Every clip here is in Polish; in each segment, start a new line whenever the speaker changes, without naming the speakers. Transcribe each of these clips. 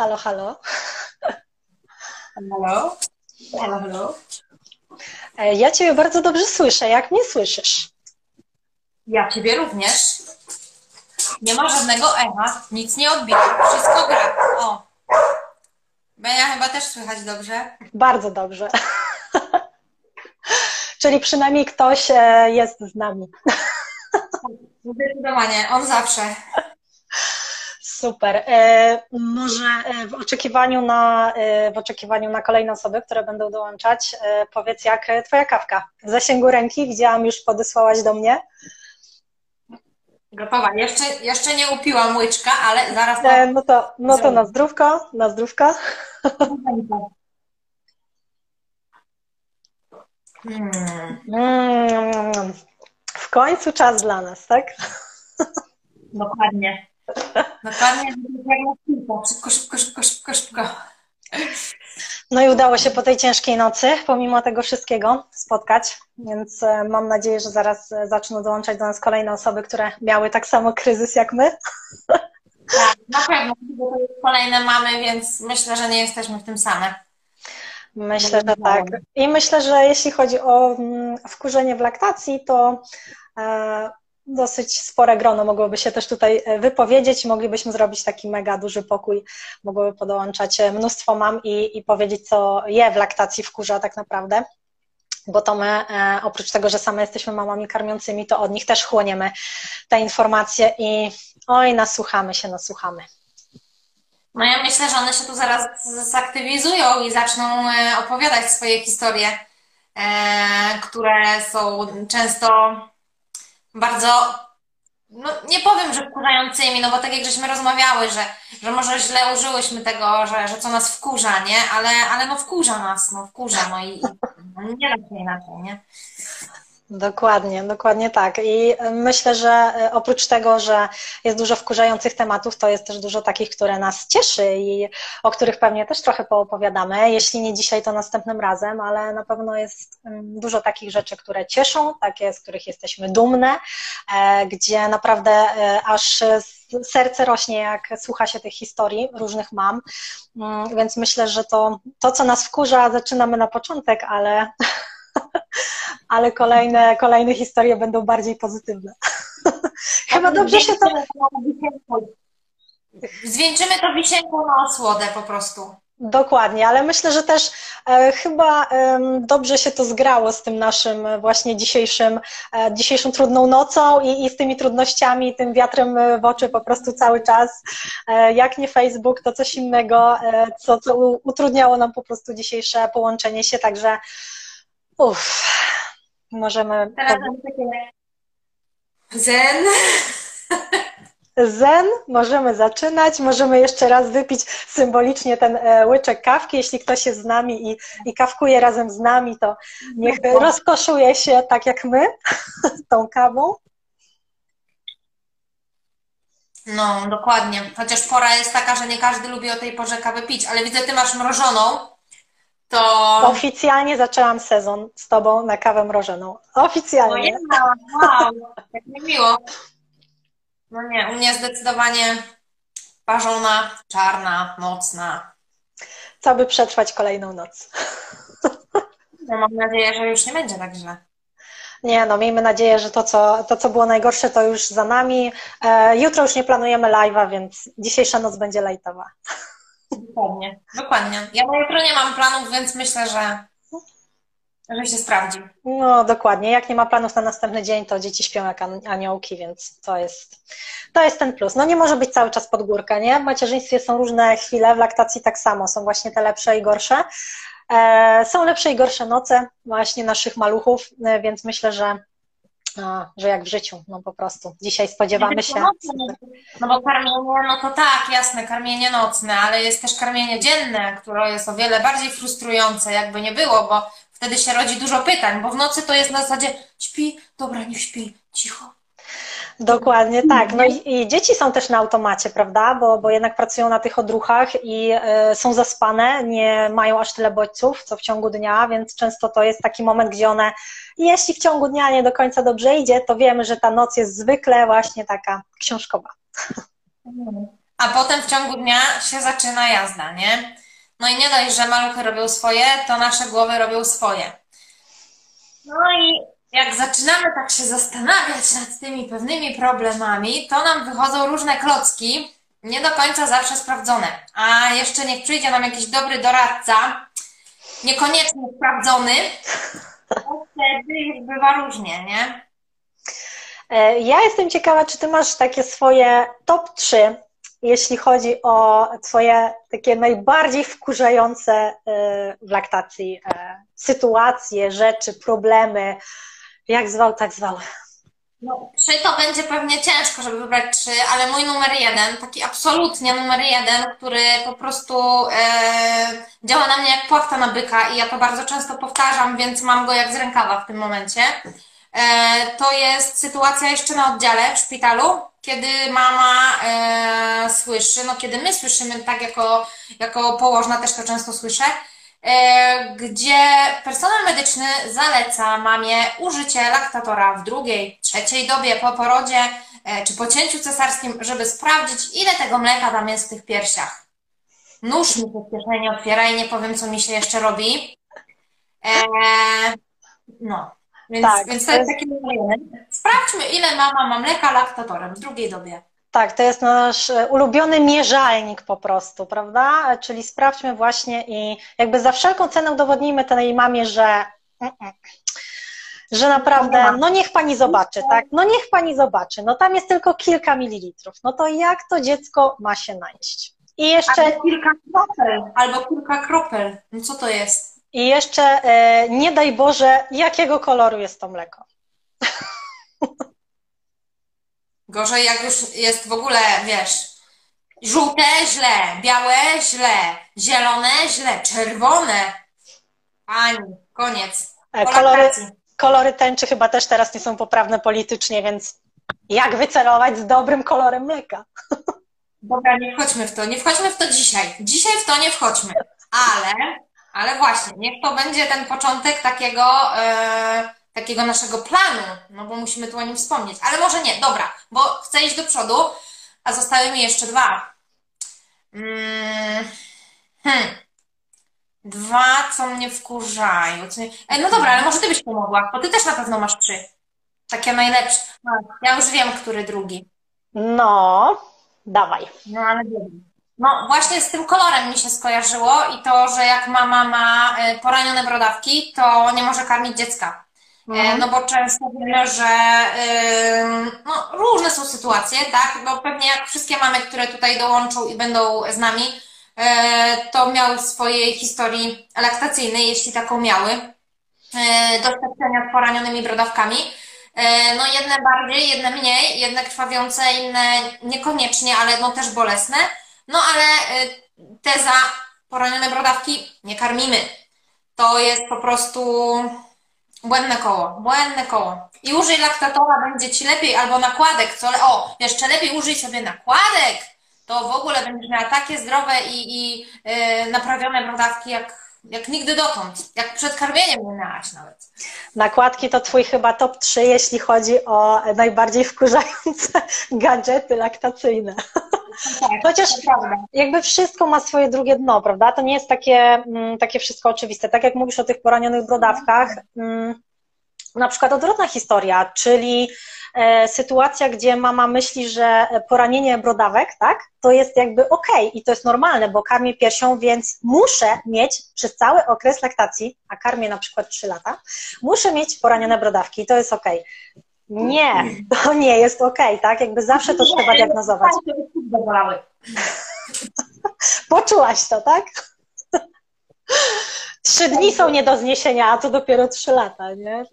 Halo, halo.
Halo. Halo, halo.
E, ja Ciebie bardzo dobrze słyszę. Jak mnie słyszysz?
Ja Ciebie również. Nie ma żadnego echa, nic nie odbija, wszystko gra. O. Benia chyba też słychać dobrze.
Bardzo dobrze. Czyli przynajmniej ktoś e, jest z nami.
Zdecydowanie, on zawsze.
Super. E, może e, w oczekiwaniu, na, w oczekiwaniu na kolejne osoby, które będą dołączać, powiedz, jak Twoja kawka? W zasięgu ręki widziałam, już podesłałaś do mnie.
Gotowa. Jeszcze, jeszcze nie upiłam łyczka, ale zaraz.
No to, no to na zdrówko, na zdrówko. Hmm. Mm, w końcu czas dla nas, tak?
Dokładnie. Dokładnie, szybko, szybko, szybko, szybko, szybko.
No i udało się po tej ciężkiej nocy, pomimo tego wszystkiego, spotkać, więc e, mam nadzieję, że zaraz e, zaczną dołączać do nas kolejne osoby, które miały tak samo kryzys jak my.
Tak, na pewno, bo to jest kolejne mamy, więc myślę, że nie jesteśmy w tym same.
Myślę, że tak. I myślę, że jeśli chodzi o mm, wkurzenie w laktacji, to e, dosyć spore grono mogłoby się też tutaj e, wypowiedzieć. Moglibyśmy zrobić taki mega duży pokój. Mogłoby podłączać e, mnóstwo mam i, i powiedzieć, co je w laktacji wkurza tak naprawdę. Bo to my, oprócz tego, że same jesteśmy mamami karmiącymi, to od nich też chłoniemy te informacje i oj, nasłuchamy się, nasłuchamy.
No ja myślę, że one się tu zaraz zaktywizują i zaczną e, opowiadać swoje historie, e, które są często bardzo, no nie powiem, że wkurzającymi, no bo tak jak żeśmy rozmawiały, że, że może źle użyłyśmy tego, że, że co nas wkurza, nie? Ale, ale no wkurza nas, no wkurza, no i, no nie da się inaczej, nie?
Dokładnie, dokładnie tak. I myślę, że e, oprócz tego, że jest dużo wkurzających tematów, to jest też dużo takich, które nas cieszy i o których pewnie też trochę poopowiadamy. Jeśli nie dzisiaj, to następnym razem, ale na pewno jest mm, dużo takich rzeczy, które cieszą, takie, z których jesteśmy dumne, e, gdzie naprawdę e, aż serce rośnie, jak słucha się tych historii różnych mam. Mm, więc myślę, że to, to co nas wkurza, zaczynamy na początek, ale ale kolejne, kolejne historie będą bardziej pozytywne. Chyba dobrze się to...
Zwieńczymy to wisienką na osłodę po prostu.
Dokładnie, ale myślę, że też e, chyba e, dobrze się to zgrało z tym naszym właśnie dzisiejszym, e, dzisiejszą trudną nocą i, i z tymi trudnościami, tym wiatrem w oczy po prostu cały czas. E, jak nie Facebook, to coś innego, e, co, co utrudniało nam po prostu dzisiejsze połączenie się, także uff, Możemy.
Zen.
Zen, możemy zaczynać, możemy jeszcze raz wypić symbolicznie ten e, łyczek kawki. Jeśli ktoś jest z nami i, i kawkuje razem z nami, to niech rozkoszuje się tak jak my tą kawą.
No, dokładnie. Chociaż pora jest taka, że nie każdy lubi o tej porze kawę pić, ale widzę, ty masz mrożoną to...
Oficjalnie zaczęłam sezon z Tobą na kawę mrożoną. Oficjalnie.
No wow, jak mi miło. No nie, u mnie zdecydowanie parzona, czarna, nocna.
Co by przetrwać kolejną noc?
No mam nadzieję, że już nie będzie tak źle.
Nie, no miejmy nadzieję, że to co, to, co było najgorsze, to już za nami. E, jutro już nie planujemy live'a, więc dzisiejsza noc będzie lejtowa.
Dokładnie, dokładnie. Ja na jutro nie mam planów, więc myślę, że, że się sprawdzi.
No dokładnie. Jak nie ma planów na następny dzień, to dzieci śpią jak aniołki, więc to jest, to jest ten plus. No nie może być cały czas pod górkę, nie? W macierzyństwie są różne chwile, w laktacji tak samo. Są właśnie te lepsze i gorsze. E, są lepsze i gorsze noce właśnie naszych maluchów, e, więc myślę, że a, że jak w życiu, no po prostu. Dzisiaj spodziewamy się.
No bo karmienie, no to tak, jasne, karmienie nocne, ale jest też karmienie dzienne, które jest o wiele bardziej frustrujące, jakby nie było, bo wtedy się rodzi dużo pytań, bo w nocy to jest na zasadzie śpi, dobra, nie śpi, cicho.
Dokładnie tak. No i, i, dzieci są też na automacie, prawda? Bo, bo jednak pracują na tych odruchach i y, są zaspane, nie mają aż tyle bodźców, co w ciągu dnia, więc często to jest taki moment, gdzie one jeśli w ciągu dnia nie do końca dobrze idzie, to wiemy, że ta noc jest zwykle właśnie taka książkowa.
a potem w ciągu dnia się zaczyna jazda, nie? No i nie dość, że maluchy robią swoje, to nasze głowy robią swoje. No i jak zaczynamy tak się zastanawiać nad tymi pewnymi problemami, to nam wychodzą różne klocki, nie do końca zawsze sprawdzone. A jeszcze niech przyjdzie nam jakiś dobry doradca, niekoniecznie sprawdzony, wtedy już bywa różnie, nie?
E, ja jestem ciekawa, czy ty masz takie swoje top 3, jeśli chodzi o twoje takie najbardziej wkurzające e, w laktacji e, sytuacje, rzeczy, problemy, jak zwał, tak zwał.
No, trzy to będzie pewnie ciężko, żeby wybrać trzy, ale mój numer jeden, taki absolutnie numer jeden, który po prostu e, działa na mnie jak płachta na byka i ja to bardzo często powtarzam, więc mam go jak z rękawa w tym momencie. E, to jest sytuacja jeszcze na oddziale w szpitalu, kiedy mama e, słyszy, no kiedy my słyszymy, tak jako, jako położna też to często słyszę, E, gdzie personel medyczny zaleca mamie użycie laktatora w drugiej, trzeciej dobie po porodzie e, czy po cięciu cesarskim, żeby sprawdzić, ile tego mleka tam jest w tych piersiach. Nóż mi się kieszeni otwiera i nie powiem, co mi się jeszcze robi. E, no, więc, tak, więc to jest taki Sprawdźmy, ile mama ma mleka laktatorem w drugiej dobie.
Tak, to jest nasz e, ulubiony mierzalnik po prostu, prawda? Czyli sprawdźmy właśnie i jakby za wszelką cenę udowodnijmy tej mamie, że że naprawdę, no niech pani zobaczy, tak? No niech pani zobaczy, no tam jest tylko kilka mililitrów. No to jak to dziecko ma się najeść?
I jeszcze. Albo kilka kropel, albo kilka kropel. No co to jest?
I jeszcze, e, nie daj Boże, jakiego koloru jest to mleko.
Gorzej jak już jest w ogóle, wiesz, żółte źle, białe źle, zielone źle, czerwone. Pani, koniec.
E, kolory, kolory tęczy chyba też teraz nie są poprawne politycznie, więc jak wycelować z dobrym kolorem mleka?
Dobra, nie wchodźmy w to, nie wchodźmy w to dzisiaj. Dzisiaj w to nie wchodźmy, ale, ale właśnie, niech to będzie ten początek takiego. Yy takiego naszego planu, no bo musimy tu o nim wspomnieć. Ale może nie, dobra, bo chcę iść do przodu, a zostały mi jeszcze dwa. Mm, hmm. Dwa, co mnie wkurzają. Co mnie... E, no dobra, ale może ty byś pomogła, bo ty też na pewno masz trzy. Takie najlepsze. Ja już wiem, który drugi.
No, dawaj.
No, ale wiem. No właśnie z tym kolorem mi się skojarzyło i to, że jak mama ma e, poranione brodawki, to nie może karmić dziecka. E, no bo często wiemy, że no, różne są sytuacje, tak? No pewnie jak wszystkie mamy, które tutaj dołączą i będą z nami, to miały w swojej historii laktacyjnej, jeśli taką miały, e, doświadczenia z poranionymi brodawkami. No jedne bardziej, jedne mniej, jedne krwawiące, inne niekoniecznie, ale no też bolesne. No ale te za poranione brodawki nie karmimy. To jest po prostu Błędne koło, błędne koło. I użyj laktatora, będzie Ci lepiej, albo nakładek, co, o, jeszcze lepiej użyj sobie nakładek, to w ogóle będziesz miała takie zdrowe i, i yy, naprawione brodawki, jak, jak nigdy dotąd, jak przed karmieniem nie miałaś nawet.
Nakładki to Twój chyba top 3, jeśli chodzi o najbardziej wkurzające gadżety laktacyjne. Tak, Chociaż jakby wszystko ma swoje drugie dno, prawda? To nie jest takie, mm, takie wszystko oczywiste. Tak jak mówisz o tych poranionych brodawkach, mm, na przykład odwrotna historia, czyli sytuacja, gdzie mama myśli, że poranienie brodawek, tak, to jest jakby ok i to jest normalne, bo karmię piersią, więc muszę mieć przez cały okres laktacji, a karmię na przykład 3 lata, muszę mieć poranione brodawki i to jest ok. Nie, to nie jest ok, tak? Jakby zawsze to trzeba diagnozować. Poczułaś to, tak? Trzy dni są nie do zniesienia, a to dopiero trzy lata, nie?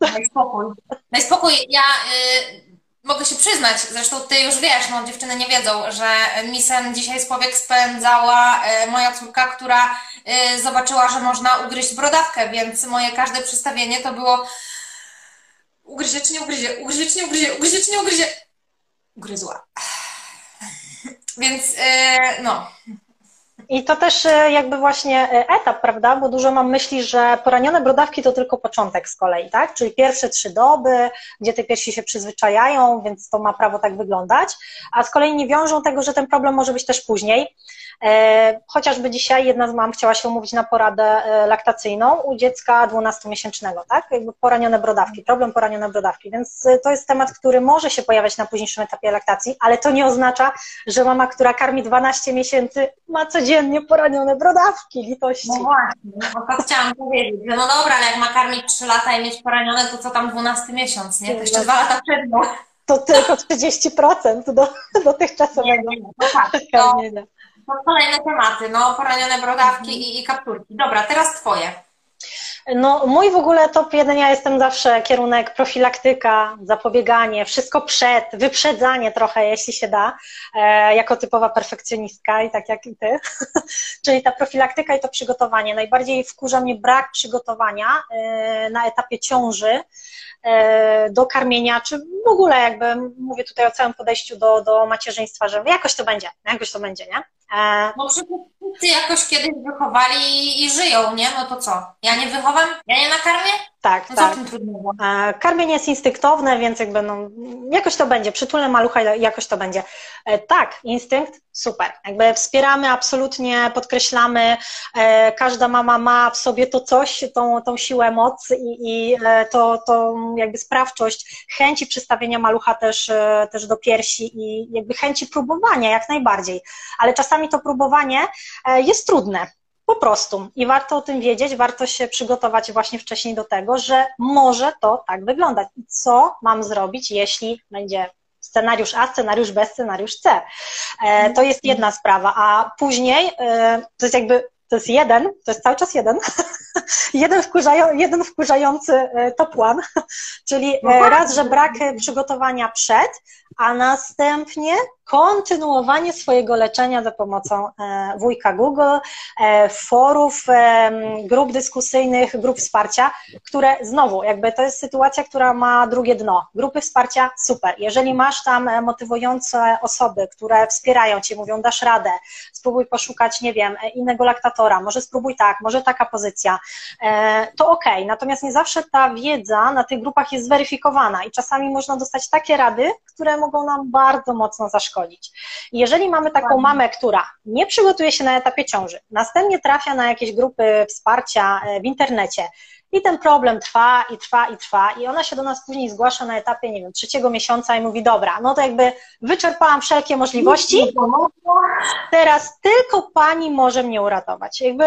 Daj spokój. Daj spokój. Ja y, mogę się przyznać, zresztą ty już wiesz, no dziewczyny nie wiedzą, że misem dzisiaj z powiek spędzała y, moja córka, która y, zobaczyła, że można ugryźć brodawkę, więc moje każde przystawienie to było ugryzie czy nie ugryzie, ugryzie czy nie ugryzie, ugryzie czy nie ugryzie. Ugryzła. Więc yy, no.
I to też e, jakby właśnie e, etap, prawda? Bo dużo mam myśli, że poranione brodawki to tylko początek z kolei, tak? Czyli pierwsze trzy doby, gdzie te piersi się przyzwyczajają, więc to ma prawo tak wyglądać, a z kolei nie wiążą tego, że ten problem może być też później. E, chociażby dzisiaj jedna z mam chciała się umówić na poradę laktacyjną u dziecka 12-miesięcznego, tak? Jakby poranione brodawki, problem poranione brodawki, więc to jest temat, który może się pojawiać na późniejszym etapie laktacji, ale to nie oznacza, że mama, która karmi 12 miesięcy, ma codziennie poranione brodawki, litości.
No właśnie, no to chciałam powiedzieć, no dobra, ale jak ma karmić 3 lata i mieć poranione, to co tam 12 miesiąc, nie? To jeszcze 2 lata przed.
To tylko 30% do, dotychczasowego nie, no tak.
To, to kolejne tematy, no poranione brodawki i, i kapturki. Dobra, teraz Twoje.
No, mój w ogóle top jeden, ja jestem zawsze kierunek profilaktyka, zapobieganie, wszystko przed, wyprzedzanie trochę, jeśli się da, e, jako typowa perfekcjonistka i tak jak i ty. Czyli ta profilaktyka i to przygotowanie. Najbardziej wkurza mnie brak przygotowania e, na etapie ciąży e, do karmienia, czy w ogóle jakby mówię tutaj o całym podejściu do, do macierzyństwa, że jakoś to będzie, jakoś to będzie, nie?
E, no wszyscy jakoś kiedyś wychowali i żyją, nie? No to co? Ja nie wychowam? Ja nie nakarmię?
Tak, no tak. E, karmienie jest instynktowne, więc jakby no, jakoś to będzie. Przytulne malucha jakoś to będzie. E, tak, instynkt, super. Jakby wspieramy, absolutnie podkreślamy. Każda mama ma w sobie to coś, tą, tą siłę, moc i, i to, to jakby sprawczość, chęci przystawienia malucha też, też do piersi i jakby chęci próbowania jak najbardziej. Ale czasami to próbowanie jest trudne po prostu. I warto o tym wiedzieć, warto się przygotować właśnie wcześniej do tego, że może to tak wyglądać. I co mam zrobić, jeśli będzie scenariusz A, scenariusz B, scenariusz C. E, to jest jedna sprawa, a później e, to jest jakby to jest jeden, to jest cały czas jeden, jeden, wkurzają, jeden wkurzający e, top one, czyli no raz, że brak przygotowania przed, a następnie kontynuowanie swojego leczenia za pomocą e, wujka Google, e, forów, e, grup dyskusyjnych, grup wsparcia, które znowu, jakby to jest sytuacja, która ma drugie dno. Grupy wsparcia, super. Jeżeli masz tam motywujące osoby, które wspierają cię, mówią, dasz radę, spróbuj poszukać, nie wiem, innego laktatora, może spróbuj tak, może taka pozycja, to ok. Natomiast nie zawsze ta wiedza na tych grupach jest zweryfikowana i czasami można dostać takie rady, które mogą nam bardzo mocno zaszkodzić szkodzić. I jeżeli mamy taką mamę, która nie przygotuje się na etapie ciąży, następnie trafia na jakieś grupy wsparcia e, w internecie, i ten problem trwa i trwa i trwa, i ona się do nas później zgłasza na etapie, nie wiem, trzeciego miesiąca i mówi: Dobra, no to jakby wyczerpałam wszelkie możliwości, teraz tylko pani może mnie uratować. Jakby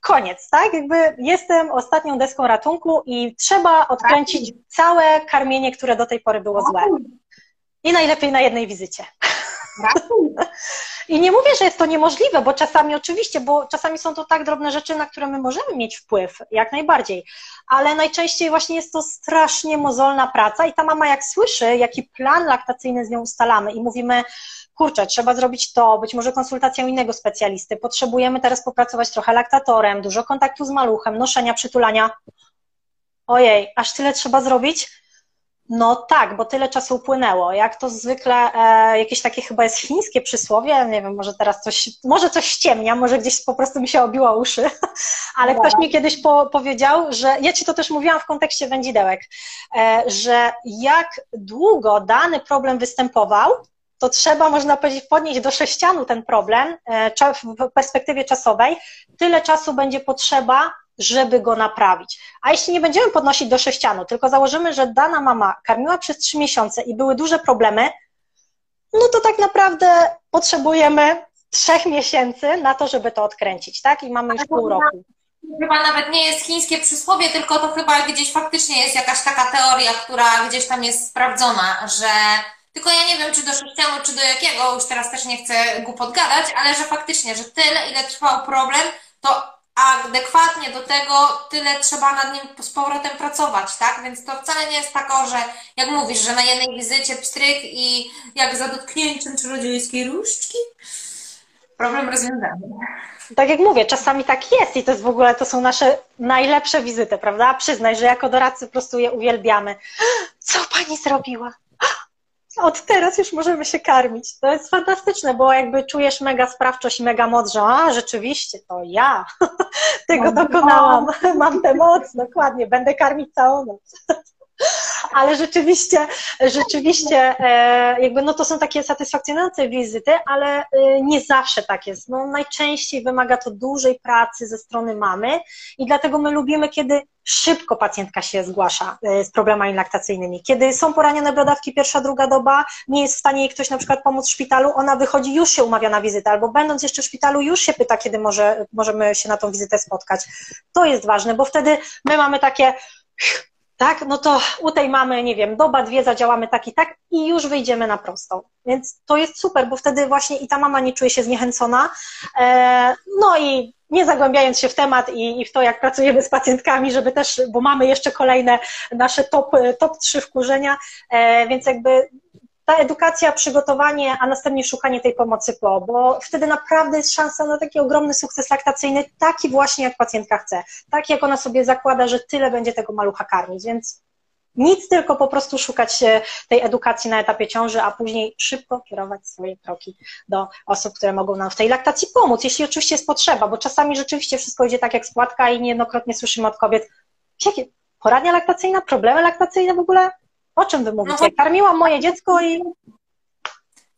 koniec, tak? Jakby jestem ostatnią deską ratunku i trzeba odkręcić całe karmienie, które do tej pory było złe. I najlepiej na jednej wizycie. I nie mówię, że jest to niemożliwe, bo czasami oczywiście, bo czasami są to tak drobne rzeczy, na które my możemy mieć wpływ, jak najbardziej, ale najczęściej właśnie jest to strasznie mozolna praca i ta mama jak słyszy, jaki plan laktacyjny z nią ustalamy i mówimy, kurczę, trzeba zrobić to, być może konsultację innego specjalisty, potrzebujemy teraz popracować trochę laktatorem, dużo kontaktu z maluchem, noszenia, przytulania. Ojej, aż tyle trzeba zrobić? No tak, bo tyle czasu upłynęło. Jak to zwykle e, jakieś takie chyba jest chińskie przysłowie, nie wiem, może teraz coś, może coś ściemnia, może gdzieś po prostu mi się obiła uszy, ale ktoś mi kiedyś po, powiedział, że ja ci to też mówiłam w kontekście wędzidełek, e, że jak długo dany problem występował, to trzeba, można powiedzieć, podnieść do sześcianu ten problem e, w perspektywie czasowej. Tyle czasu będzie potrzeba, żeby go naprawić. A jeśli nie będziemy podnosić do sześcianu, tylko założymy, że dana mama karmiła przez trzy miesiące i były duże problemy, no to tak naprawdę potrzebujemy trzech miesięcy na to, żeby to odkręcić, tak? I mamy już pół roku.
Chyba nawet nie jest chińskie przysłowie, tylko to chyba gdzieś faktycznie jest jakaś taka teoria, która gdzieś tam jest sprawdzona, że tylko ja nie wiem, czy do sześcianu, czy do jakiego, już teraz też nie chcę głupot gadać, ale że faktycznie, że tyle, ile trwał problem, to adekwatnie do tego tyle trzeba nad nim z powrotem pracować, tak? Więc to wcale nie jest tako, że jak mówisz, że na jednej wizycie pstryk i jak za dotknięciem czarodziejskiej różdżki, problem rozwiązany.
Tak jak mówię, czasami tak jest i to jest w ogóle, to są nasze najlepsze wizyty, prawda? Przyznaj, że jako doradcy po prostu je uwielbiamy. Co pani zrobiła? Od teraz już możemy się karmić. To jest fantastyczne, bo jakby czujesz mega sprawczość i mega moc, że a, rzeczywiście, to ja tego dokonałam, mam tę moc, dokładnie, będę karmić całą noc. Ale rzeczywiście, rzeczywiście, e, jakby no to są takie satysfakcjonujące wizyty, ale e, nie zawsze tak jest. No, najczęściej wymaga to dużej pracy ze strony mamy i dlatego my lubimy, kiedy szybko pacjentka się zgłasza e, z problemami laktacyjnymi. Kiedy są poranione brodawki pierwsza, druga doba, nie jest w stanie jej ktoś na przykład pomóc w szpitalu, ona wychodzi, już się umawia na wizytę, albo będąc jeszcze w szpitalu, już się pyta, kiedy może, możemy się na tą wizytę spotkać. To jest ważne, bo wtedy my mamy takie tak, no to u tej mamy, nie wiem, doba, dwie zadziałamy tak i tak i już wyjdziemy na prostą. Więc to jest super, bo wtedy właśnie i ta mama nie czuje się zniechęcona, e, no i nie zagłębiając się w temat i, i, w to, jak pracujemy z pacjentkami, żeby też, bo mamy jeszcze kolejne nasze top, top 3 wkurzenia, e, więc jakby ta edukacja, przygotowanie, a następnie szukanie tej pomocy po, bo wtedy naprawdę jest szansa na taki ogromny sukces laktacyjny, taki właśnie jak pacjentka chce, taki jak ona sobie zakłada, że tyle będzie tego malucha karmić, więc nic, tylko po prostu szukać tej edukacji na etapie ciąży, a później szybko kierować swoje kroki do osób, które mogą nam w tej laktacji pomóc, jeśli oczywiście jest potrzeba, bo czasami rzeczywiście wszystko idzie tak jak spłatka i niejednokrotnie słyszymy od kobiet, jakie poradnia laktacyjna, problemy laktacyjne w ogóle? O czym wy mówicie? No, Karmiłam moje dziecko i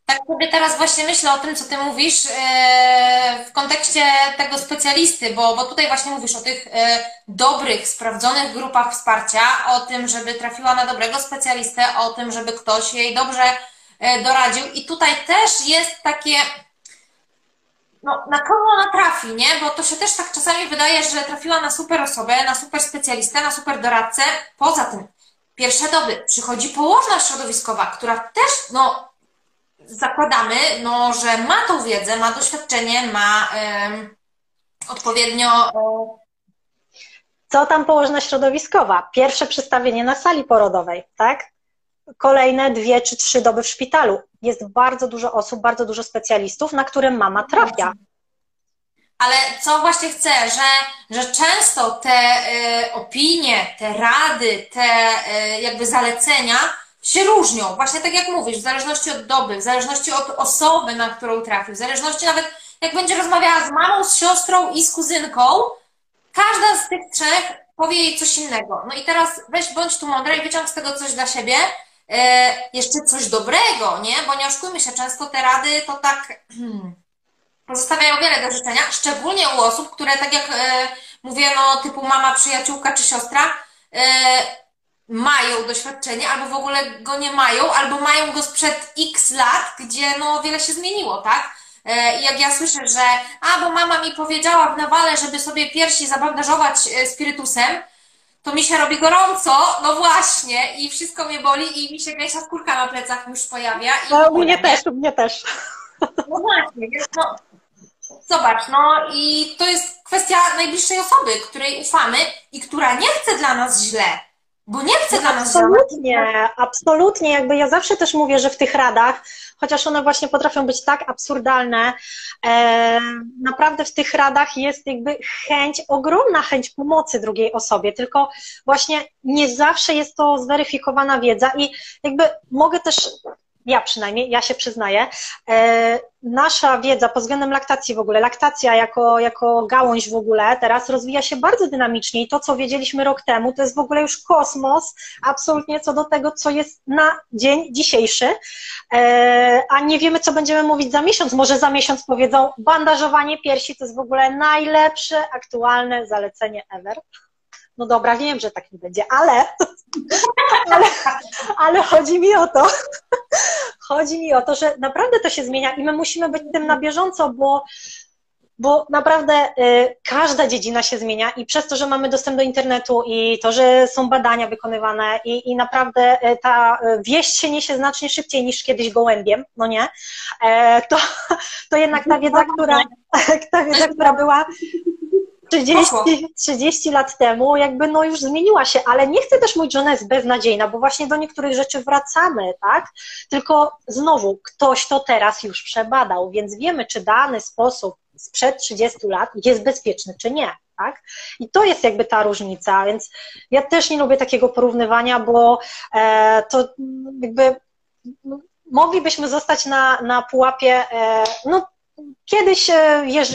tak sobie teraz właśnie myślę o tym, co ty mówisz e, w kontekście tego specjalisty, bo, bo tutaj właśnie mówisz o tych e, dobrych, sprawdzonych grupach wsparcia, o tym, żeby trafiła na dobrego specjalistę, o tym, żeby ktoś jej dobrze e, doradził. I tutaj też jest takie, no, na kogo ona trafi, nie? Bo to się też tak czasami wydaje, że trafiła na super osobę, na super specjalistę, na super doradcę. Poza tym, pierwsze doby przychodzi położna środowiskowa, która też, no, zakładamy, no, że ma tą wiedzę, ma doświadczenie, ma odpowiednio.
Co tam położna środowiskowa? Pierwsze przystawienie na sali porodowej, tak? Kolejne dwie czy trzy doby w szpitalu. Jest bardzo dużo osób, bardzo dużo specjalistów, na które mama trafia.
Ale co właśnie chcę, że, że często te y, opinie, te rady, te y, jakby zalecenia się różnią. Właśnie tak jak mówisz, w zależności od doby, w zależności od osoby, na którą trafi, w zależności nawet jak będzie rozmawiała z mamą, z siostrą i z kuzynką, każda z tych trzech powie jej coś innego. No i teraz weź bądź tu mądra i wyciąg z tego coś dla siebie, e, jeszcze coś dobrego, nie? Bo nie oszukujmy się, często te rady to tak hmm, pozostawiają wiele do życzenia, szczególnie u osób, które tak jak e, mówię, no typu mama, przyjaciółka czy siostra, e, mają doświadczenie, albo w ogóle go nie mają, albo mają go sprzed x lat, gdzie no wiele się zmieniło, tak? E, I jak ja słyszę, że a, bo mama mi powiedziała w nawale, żeby sobie piersi zabandażować e, spirytusem, to mi się robi gorąco, no właśnie, i wszystko mnie boli i mi się gęsia skórka na plecach już pojawia.
No, u mnie też, u mnie też.
No właśnie, no, zobacz, no i to jest kwestia najbliższej osoby, której ufamy i która nie chce dla nas źle. Bo nie chcę dla nas
Absolutnie, absolutnie. Jakby ja zawsze też mówię, że w tych radach, chociaż one właśnie potrafią być tak absurdalne, e, naprawdę w tych radach jest jakby chęć, ogromna chęć pomocy drugiej osobie, tylko właśnie nie zawsze jest to zweryfikowana wiedza i jakby mogę też ja przynajmniej, ja się przyznaję, e, nasza wiedza pod względem laktacji w ogóle, laktacja jako, jako gałąź w ogóle teraz rozwija się bardzo dynamicznie i to, co wiedzieliśmy rok temu, to jest w ogóle już kosmos absolutnie co do tego, co jest na dzień dzisiejszy, e, a nie wiemy, co będziemy mówić za miesiąc. Może za miesiąc powiedzą, bandażowanie piersi to jest w ogóle najlepsze aktualne zalecenie ever. No dobra, wiem, że tak nie będzie, ale, ale, ale chodzi mi o to, chodzi mi o to, że naprawdę to się zmienia i my musimy być tym na bieżąco, bo bo naprawdę y, każda dziedzina się zmienia i przez to, że mamy dostęp do internetu i to, że są badania wykonywane i, i naprawdę y, ta wieść się niesie znacznie szybciej niż kiedyś gołębiem, no nie, e, to, to jednak ta wiedza, która, ta wiedza, która była 30, 30 lat temu jakby no już zmieniła się, ale nie chcę też mówić, że ona jest beznadziejna, bo właśnie do niektórych rzeczy wracamy, tak? Tylko znowu, ktoś to teraz już przebadał, więc wiemy, czy dany sposób sprzed 30 lat jest bezpieczny, czy nie. Tak? I to jest jakby ta różnica, więc ja też nie lubię takiego porównywania, bo e, to jakby moglibyśmy zostać na, na pułapie, e, no kiedyś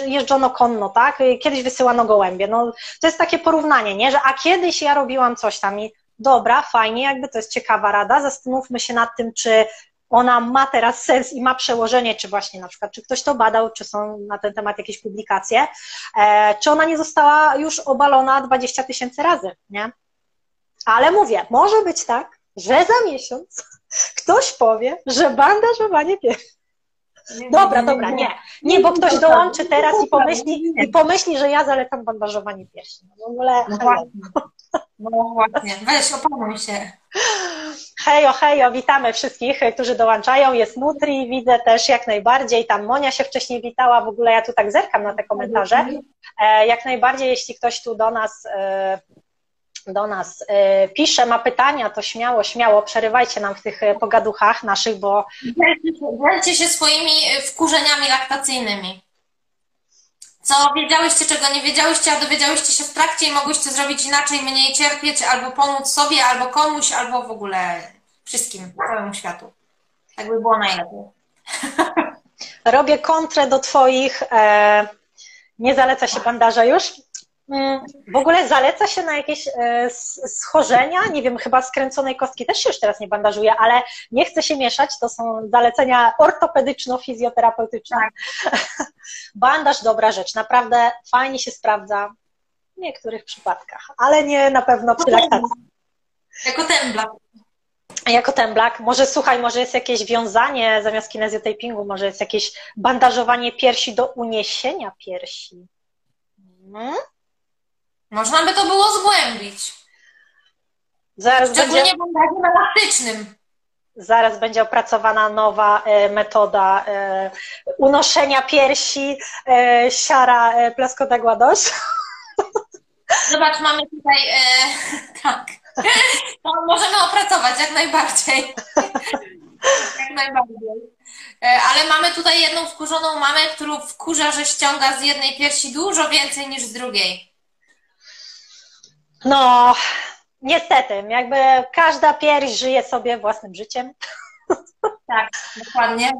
jeżdżono konno, tak? Kiedyś wysyłano gołębie. No, to jest takie porównanie, nie? Że a kiedyś ja robiłam coś tam i dobra, fajnie, jakby to jest ciekawa rada. Zastanówmy się nad tym, czy ona ma teraz sens i ma przełożenie, czy właśnie na przykład, czy ktoś to badał, czy są na ten temat jakieś publikacje, e, czy ona nie została już obalona 20 tysięcy razy, nie? Ale mówię, może być tak, że za miesiąc ktoś powie, że bandażowanie piersi. Dobra, dobra, nie. Nie, bo ktoś dołączy teraz i pomyśli, i pomyśli, że ja zalecam bandażowanie piersi. No w ogóle.
No właśnie. No właśnie. Weź, opanuj się.
Hejo, hejo, witamy wszystkich, którzy dołączają. Jest Nutri, widzę też jak najbardziej. Tam Monia się wcześniej witała. W ogóle ja tu tak zerkam na te komentarze. E, jak najbardziej, jeśli ktoś tu do nas e, do nas e, pisze, ma pytania, to śmiało, śmiało, przerywajcie nam w tych pogaduchach naszych, bo...
Dzielcie się swoimi wkurzeniami laktacyjnymi. Co wiedziałyście, czego nie wiedziałyście, a dowiedziałyście się w trakcie i mogłyście zrobić inaczej, mniej cierpieć, albo pomóc sobie, albo komuś, albo w ogóle wszystkim, całemu światu. Tak by było najlepiej.
Robię kontrę do Twoich. E, nie zaleca się bandaża już? W ogóle zaleca się na jakieś e, schorzenia, nie wiem, chyba skręconej kostki też się już teraz nie bandażuje, ale nie chcę się mieszać, to są zalecenia ortopedyczno-fizjoterapeutyczne. Tak. Bandaż dobra rzecz, naprawdę fajnie się sprawdza w niektórych przypadkach, ale nie na pewno przy laktacji.
Jako ten blak.
Jako ten blak. Może słuchaj, może jest jakieś wiązanie zamiast kinezjotapingu, może jest jakieś bandażowanie piersi do uniesienia piersi.
Hmm? Można by to było zgłębić.
Zaraz
Szczególnie będzie... w elastycznym.
Zaraz będzie opracowana nowa e, metoda e, unoszenia piersi e, siara e, plaskotego dość.
Zobacz, mamy tutaj tak. To możemy opracować jak najbardziej. jak najbardziej. Ale mamy tutaj jedną wkurzoną mamę, którą wkurza, że ściąga z jednej piersi dużo więcej niż z drugiej.
No, niestety, jakby każda pierś żyje sobie własnym życiem.
Tak, dokładnie.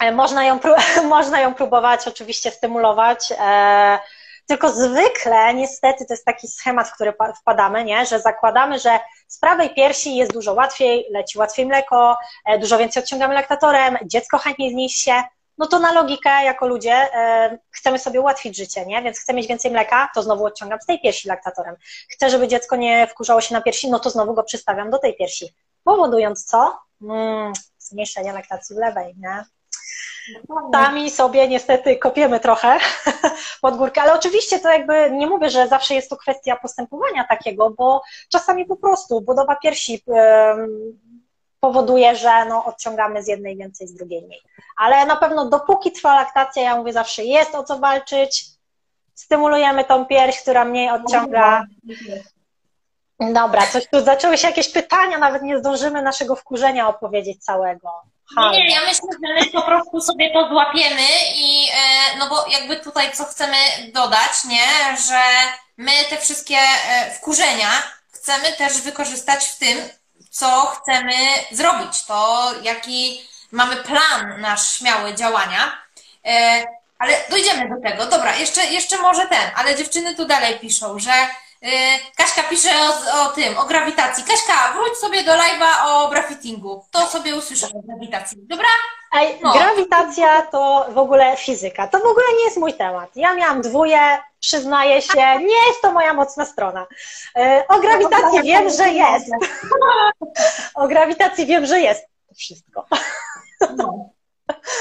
E, można ją, można ją próbować oczywiście stymulować, e, tylko zwykle niestety to jest taki schemat, w który wpadamy, nie? że zakładamy, że z prawej piersi jest dużo łatwiej, leci łatwiej mleko, e, dużo więcej odciągamy laktatorem, dziecko chętniej zniesie się, no to na logikę jako ludzie e, chcemy sobie ułatwić życie, nie? Więc chcę mieć więcej mleka, to znowu odciągam z tej piersi laktatorem. Chcę, żeby dziecko nie wkurzało się na piersi, no to znowu go przystawiam do tej piersi. Powodując co? Mm, zmniejszenie laktacji w lewej, nie? Sami sobie niestety kopiemy trochę pod górkę, ale oczywiście to jakby nie mówię, że zawsze jest to kwestia postępowania takiego, bo czasami po prostu budowa piersi powoduje, że no, odciągamy z jednej więcej, z drugiej mniej. Ale na pewno dopóki trwa laktacja, ja mówię zawsze, jest o co walczyć, stymulujemy tą pierś, która mniej odciąga. Dobra, coś tu zaczęły się jakieś pytania, nawet nie zdążymy naszego wkurzenia opowiedzieć całego.
Nie, nie, ja myślę, że my po prostu sobie to złapiemy i e, no bo jakby tutaj co chcemy dodać, nie, że my te wszystkie e, wkurzenia chcemy też wykorzystać w tym, co chcemy zrobić, to jaki mamy plan nasz śmiały działania. E, ale dojdziemy do tego. Dobra, jeszcze, jeszcze może ten, ale dziewczyny tu dalej piszą, że Kaśka pisze o, o tym, o grawitacji. Kaśka, wróć sobie do live'a o grafittingu. To sobie usłyszę o grawitacji. Dobra?
Ej, no. Grawitacja to w ogóle fizyka. To w ogóle nie jest mój temat. Ja miałam dwóje, przyznaję się, nie jest to moja mocna strona. E, o grawitacji wiem, że jest. O grawitacji wiem, że jest. To wszystko.
No,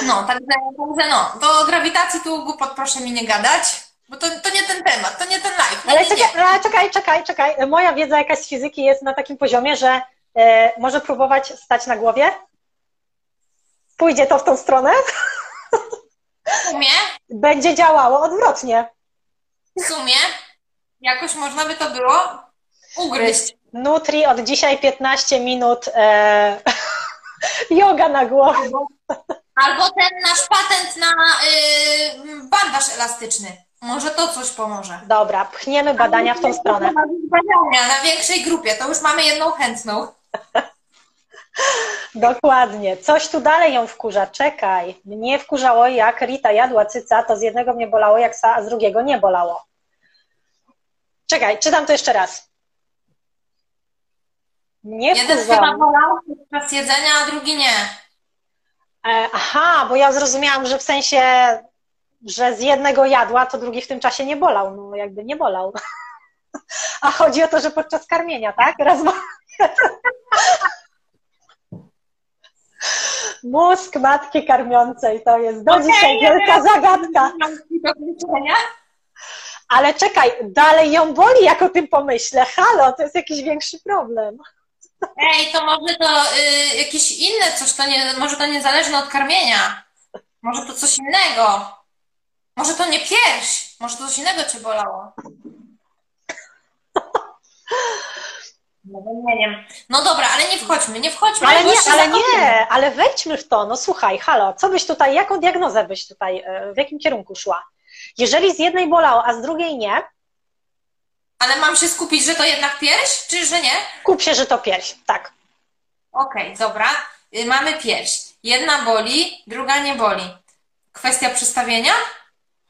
no także, także no, do grawitacji tu głupot proszę mi nie gadać. Bo to, to nie ten temat, to nie ten live.
Nie, ale czekaj, nie. Ale czekaj, czekaj, czekaj. Moja wiedza jakaś z fizyki jest na takim poziomie, że e, może próbować stać na głowie. Pójdzie to w tą stronę.
W sumie?
Będzie działało odwrotnie.
W sumie jakoś można by to było ugryźć.
Nutri od dzisiaj 15 minut e, yoga na głowę.
Albo ten nasz patent na y, bandaż elastyczny. Może to coś pomoże.
Dobra, pchniemy badania w tą stronę.
Badania na większej grupie, to już mamy jedną chętną.
Dokładnie. Coś tu dalej ją wkurza. Czekaj. Mnie wkurzało, jak Rita jadła cyca, to z jednego mnie bolało, jak sa, a z drugiego nie bolało. Czekaj, czytam to jeszcze raz.
Nie Jeden wkurzało. chyba bolał podczas jedzenia, a drugi nie.
E, aha, bo ja zrozumiałam, że w sensie, że z jednego jadła, to drugi w tym czasie nie bolał. No jakby nie bolał. A chodzi o to, że podczas karmienia, tak? Raz Mózg matki karmiącej to jest do okay, dzisiaj wielka zagadka. Ale czekaj, dalej ją boli, jak o tym pomyślę. Halo, to jest jakiś większy problem.
Ej, to może to y, jakieś inne coś, to nie, może to niezależne od karmienia. Może to coś innego. Może to nie pierś, może to coś innego cię bolało. No, nie wiem. No dobra, ale nie wchodźmy, nie wchodźmy.
Ale nie, ale nie, ale wejdźmy w to. No słuchaj, halo, co byś tutaj, jaką diagnozę byś tutaj, e, w jakim kierunku szła? Jeżeli z jednej bolało, a z drugiej nie.
Ale mam się skupić, że to jednak pierś, czy że nie?
Kup się, że to pierś, tak.
Okej, okay, dobra. Y, mamy pierś. Jedna boli, druga nie boli. Kwestia przystawienia?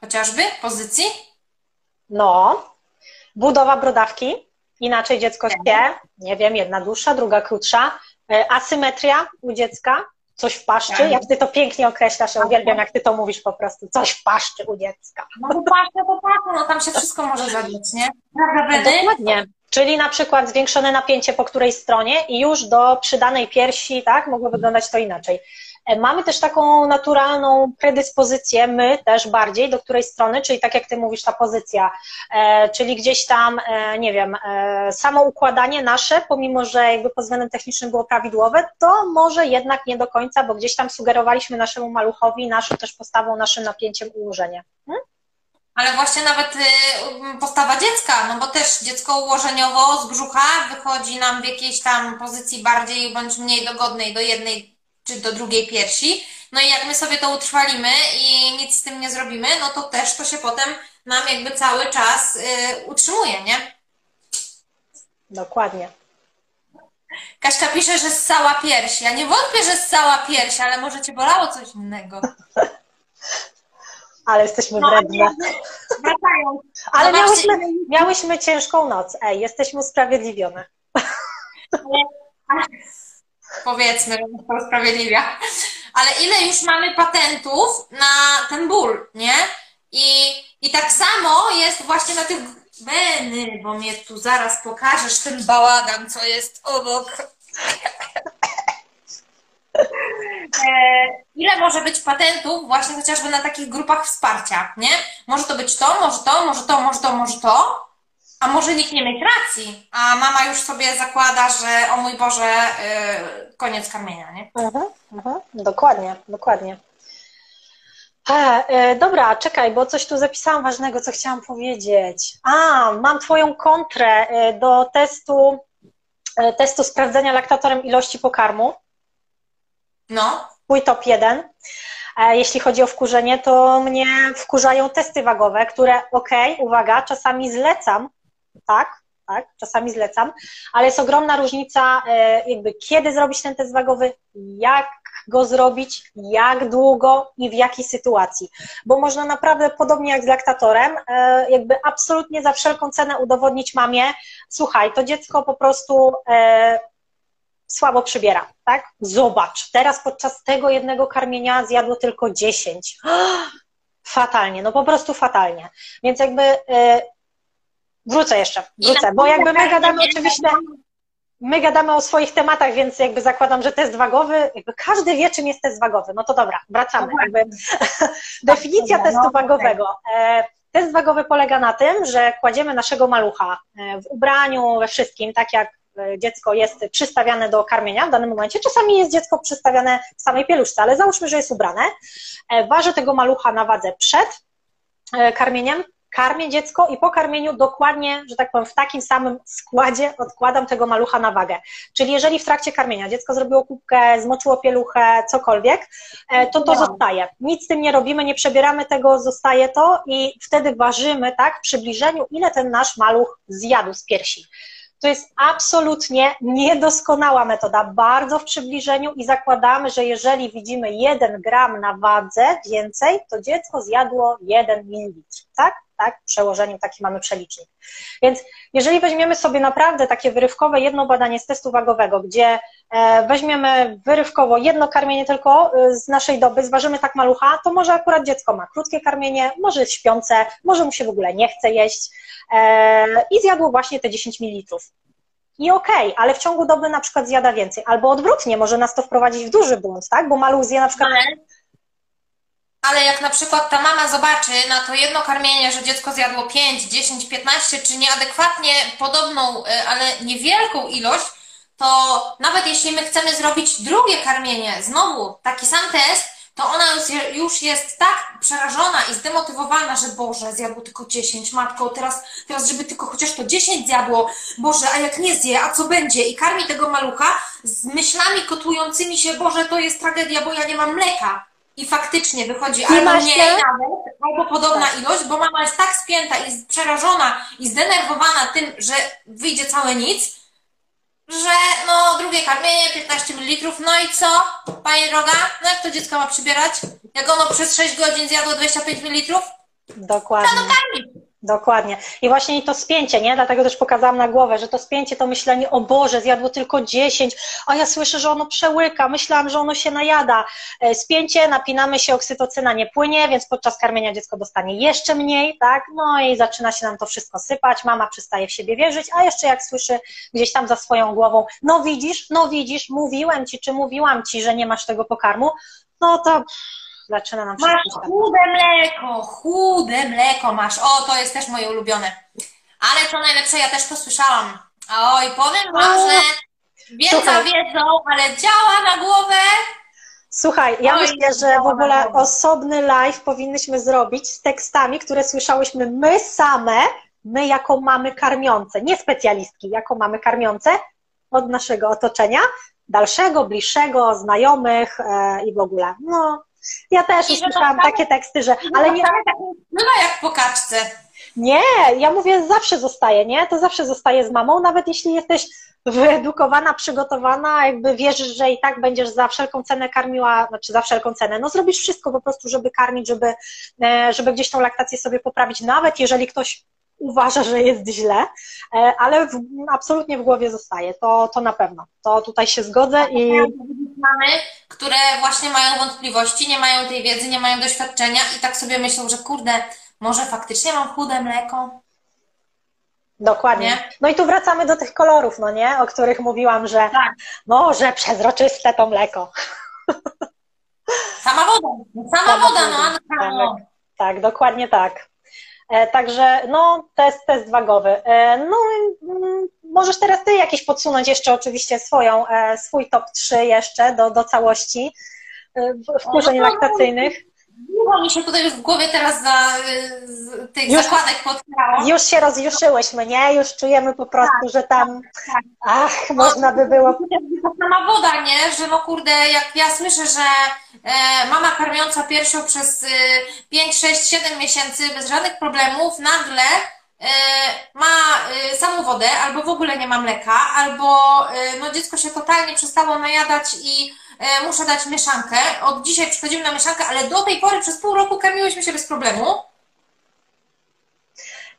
Chociażby? Pozycji?
No. Budowa brodawki. Inaczej dziecko tak. śpi, nie wiem, jedna dłuższa, druga krótsza. E, asymetria u dziecka, coś w paszczy, tak. jak ty to pięknie określasz, ja uwielbiam, jak ty to mówisz po prostu, coś w paszczy u dziecka.
No paszczę, to paszczę, no tam się wszystko może zadzieć, nie?
Dokładnie. Czyli na przykład zwiększone napięcie po której stronie i już do przydanej piersi, tak, mogło wyglądać to inaczej. E, mamy też taką naturalną predyspozycję, my też bardziej, do której strony, czyli tak jak Ty mówisz, ta pozycja, e, czyli gdzieś tam, e, nie wiem, samo układanie nasze, pomimo że jakby pod względem technicznym było prawidłowe, to może jednak nie do końca, bo gdzieś tam sugerowaliśmy naszemu maluchowi naszą też postawą, naszym napięciem ułożenie. Hmm?
Ale właśnie nawet y, postawa dziecka, no bo też dziecko ułożeniowo z brzucha wychodzi nam w jakiejś tam pozycji bardziej bądź mniej dogodnej do jednej czy do drugiej piersi. No i jak my sobie to utrwalimy i nic z tym nie zrobimy, no to też to się potem nam jakby cały czas y, utrzymuje, nie?
Dokładnie.
Kaśka pisze, że ssała pierś. Ja nie wątpię, że ssała pierś, ale może cię bolało coś innego.
ale jesteśmy no, wredne. Ale miałyśmy, miałyśmy ciężką noc. Ej, jesteśmy usprawiedliwione.
Powiedzmy, że to usprawiedliwia. Ale ile już mamy patentów na ten ból, nie? I, I tak samo jest właśnie na tych Beny, bo mnie tu zaraz pokażesz ten bałagan, co jest obok. E, ile może być patentów właśnie chociażby na takich grupach wsparcia, nie? Może to być to, może to, może to, może to, może to, a może nikt nie mieć racji, a mama już sobie zakłada, że o mój Boże, yy, koniec karmienia, nie?
Mhm, mhm, dokładnie, dokładnie. E, e, dobra, czekaj, bo coś tu zapisałam ważnego, co chciałam powiedzieć. A, mam Twoją kontrę e, do testu, e, testu sprawdzenia laktatorem ilości pokarmu.
No.
Twój top 1. E, jeśli chodzi o wkurzenie, to mnie wkurzają testy wagowe, które, okej, okay, uwaga, czasami zlecam, tak, tak, czasami zlecam, ale jest ogromna różnica, e, jakby kiedy zrobić ten test wagowy, jak go zrobić, jak długo i w jakiej sytuacji. Bo można naprawdę, podobnie jak z laktatorem, e, jakby absolutnie za wszelką cenę udowodnić mamie, słuchaj, to dziecko po prostu e, słabo przybiera, tak? Zobacz, teraz podczas tego jednego karmienia zjadło tylko 10. Fatalnie, no po prostu fatalnie. Więc jakby Wrócę jeszcze, wrócę, bo jakby my gadamy oczywiście, my gadamy o swoich tematach, więc jakby zakładam, że test wagowy, jakby każdy wie, czym jest test wagowy. No to dobra, wracamy. No jakby definicja no, testu wagowego. E, test wagowy polega na tym, że kładziemy naszego malucha e, w ubraniu, we wszystkim, tak jak e, dziecko jest przystawiane do karmienia w danym momencie. Czasami jest dziecko przystawiane w samej pieluszce, ale załóżmy, że jest ubrane. Waży tego malucha na wadze przed karmieniem, karmię dziecko i po karmieniu dokładnie, że tak powiem, w takim samym składzie odkładam tego malucha na wagę. Czyli jeżeli w trakcie karmienia dziecko zrobiło kubkę, zmoczyło pieluchę, cokolwiek, e, to to zostaje. Nic z tym nie robimy, nie przebieramy tego, zostaje to i wtedy ważymy, tak, w przybliżeniu, ile ten nasz maluch zjadł z piersi. To jest absolutnie niedoskonała metoda, bardzo w przybliżeniu i zakładamy, że jeżeli widzimy 1 gram na wadze więcej, to dziecko zjadło 1 ml, tak? Tak, w przełożeniu taki mamy przelicznik. Więc jeżeli weźmiemy sobie naprawdę takie wyrywkowe jedno badanie z testu wagowego, gdzie e, weźmiemy wyrywkowo jedno karmienie tylko e, z naszej doby, zważymy tak malucha, to może akurat dziecko ma krótkie karmienie, może jest śpiące, może mu się w ogóle nie chce jeść e, i zjadło właśnie te 10 ml. I okej, okay, ale w ciągu doby na przykład zjada więcej. Albo odwrotnie, może nas to wprowadzić w duży błąd, tak? Bo maluch zje na przykład
ale jak na przykład ta mama zobaczy na to jedno karmienie, że dziecko zjadło 5, 10, 15, czy nieadekwatnie podobną, e, ale niewielką ilość, to nawet jeśli my chcemy zrobić drugie karmienie, znowu taki sam test, to ona już jest tak przerażona i zdemotywowana, że Boże, zjadło tylko 10, matko, teraz, teraz żeby tylko chociaż to 10 zjadło, Boże, a jak nie zje, a co będzie? I karmi tego malucha z myślami kotującymi się, Boże, to jest tragedia, bo ja nie mam mleka. I faktycznie wychodzi albo mniej nawet, albo podobna tak. ilość, bo mama jest tak spięta i przerażona i zdenerwowana tym, że wyjdzie całe nic, że no drugie karmienie 15 ml, no i co, pani droga? No jak to dziecko ma przybierać? Jak ono przez 6 godzin zjadło 25 ml?
Dokładnie.
No, karmić.
Dokładnie. I właśnie to spięcie, nie? Dlatego też pokazałam na głowę, że to spięcie to myślenie, o Boże, zjadło tylko 10, a ja słyszę, że ono przełyka, myślałam, że ono się najada. E, spięcie, napinamy się, oksytocyna nie płynie, więc podczas karmienia dziecko dostanie jeszcze mniej, tak? No i zaczyna się nam to wszystko sypać, mama przestaje w siebie wierzyć, a jeszcze jak słyszy gdzieś tam za swoją głową, no widzisz, no widzisz, mówiłem ci, czy mówiłam ci, że nie masz tego pokarmu, no to zaczyna nam
Masz chude mleko, chude mleko masz. O, to jest też moje ulubione. Ale co najlepsze, ja też to słyszałam. Oj, powiem wam, że wiedza wiedzą, ale działa na głowę.
Słuchaj, ja Oj, myślę, że w ogóle osobny live powinnyśmy zrobić z tekstami, które słyszałyśmy my same, my jako mamy karmiące, nie specjalistki, jako mamy karmiące od naszego otoczenia, dalszego, bliższego, znajomych e, i w ogóle. No, ja też usłyszałam takie teksty, że.
Ale nie. Bywa jak po kaczce.
Nie, ja mówię, zawsze zostaje, nie? To zawsze zostaje z mamą, nawet jeśli jesteś wyedukowana, przygotowana, jakby wierzysz, że i tak będziesz za wszelką cenę karmiła, znaczy za wszelką cenę, no zrobisz wszystko po prostu, żeby karmić, żeby, e, żeby gdzieś tą laktację sobie poprawić, nawet jeżeli ktoś uważa, że jest źle, e, ale w, absolutnie w głowie zostaje, to, to na pewno. To tutaj się zgodzę i...
Mamy, które właśnie mają wątpliwości, nie mają tej wiedzy, nie mają doświadczenia i tak sobie myślą, że kurde, może faktycznie mam chude mleko?
Dokładnie. Nie? No i tu wracamy do tych kolorów, no nie? O których mówiłam, że tak. może przezroczyste to mleko.
Sama woda. Sama, Sama woda, no, no.
Tak, tak, dokładnie tak. E, także no, test, test wagowy. E, no, mm, możesz teraz Ty jakieś podsunąć jeszcze oczywiście swoją, e, swój top 3 jeszcze do, do całości wkurzeń no, laktacyjnych.
Długo mi się tutaj już w głowie teraz za tych już, zakładek.
Już się rozjuszyłyśmy, nie? Już czujemy po prostu, tak, że tam tak, ach, no, można by było...
To sama woda, nie? Że no kurde, jak ja słyszę, że e, mama karmiąca piersią przez e, 5, 6, 7 miesięcy bez żadnych problemów nagle e, ma e, samą wodę, albo w ogóle nie ma mleka, albo e, no dziecko się totalnie przestało najadać i muszę dać mieszankę. Od dzisiaj przechodzimy na mieszankę, ale do tej pory przez pół roku karmiłyśmy się bez problemu.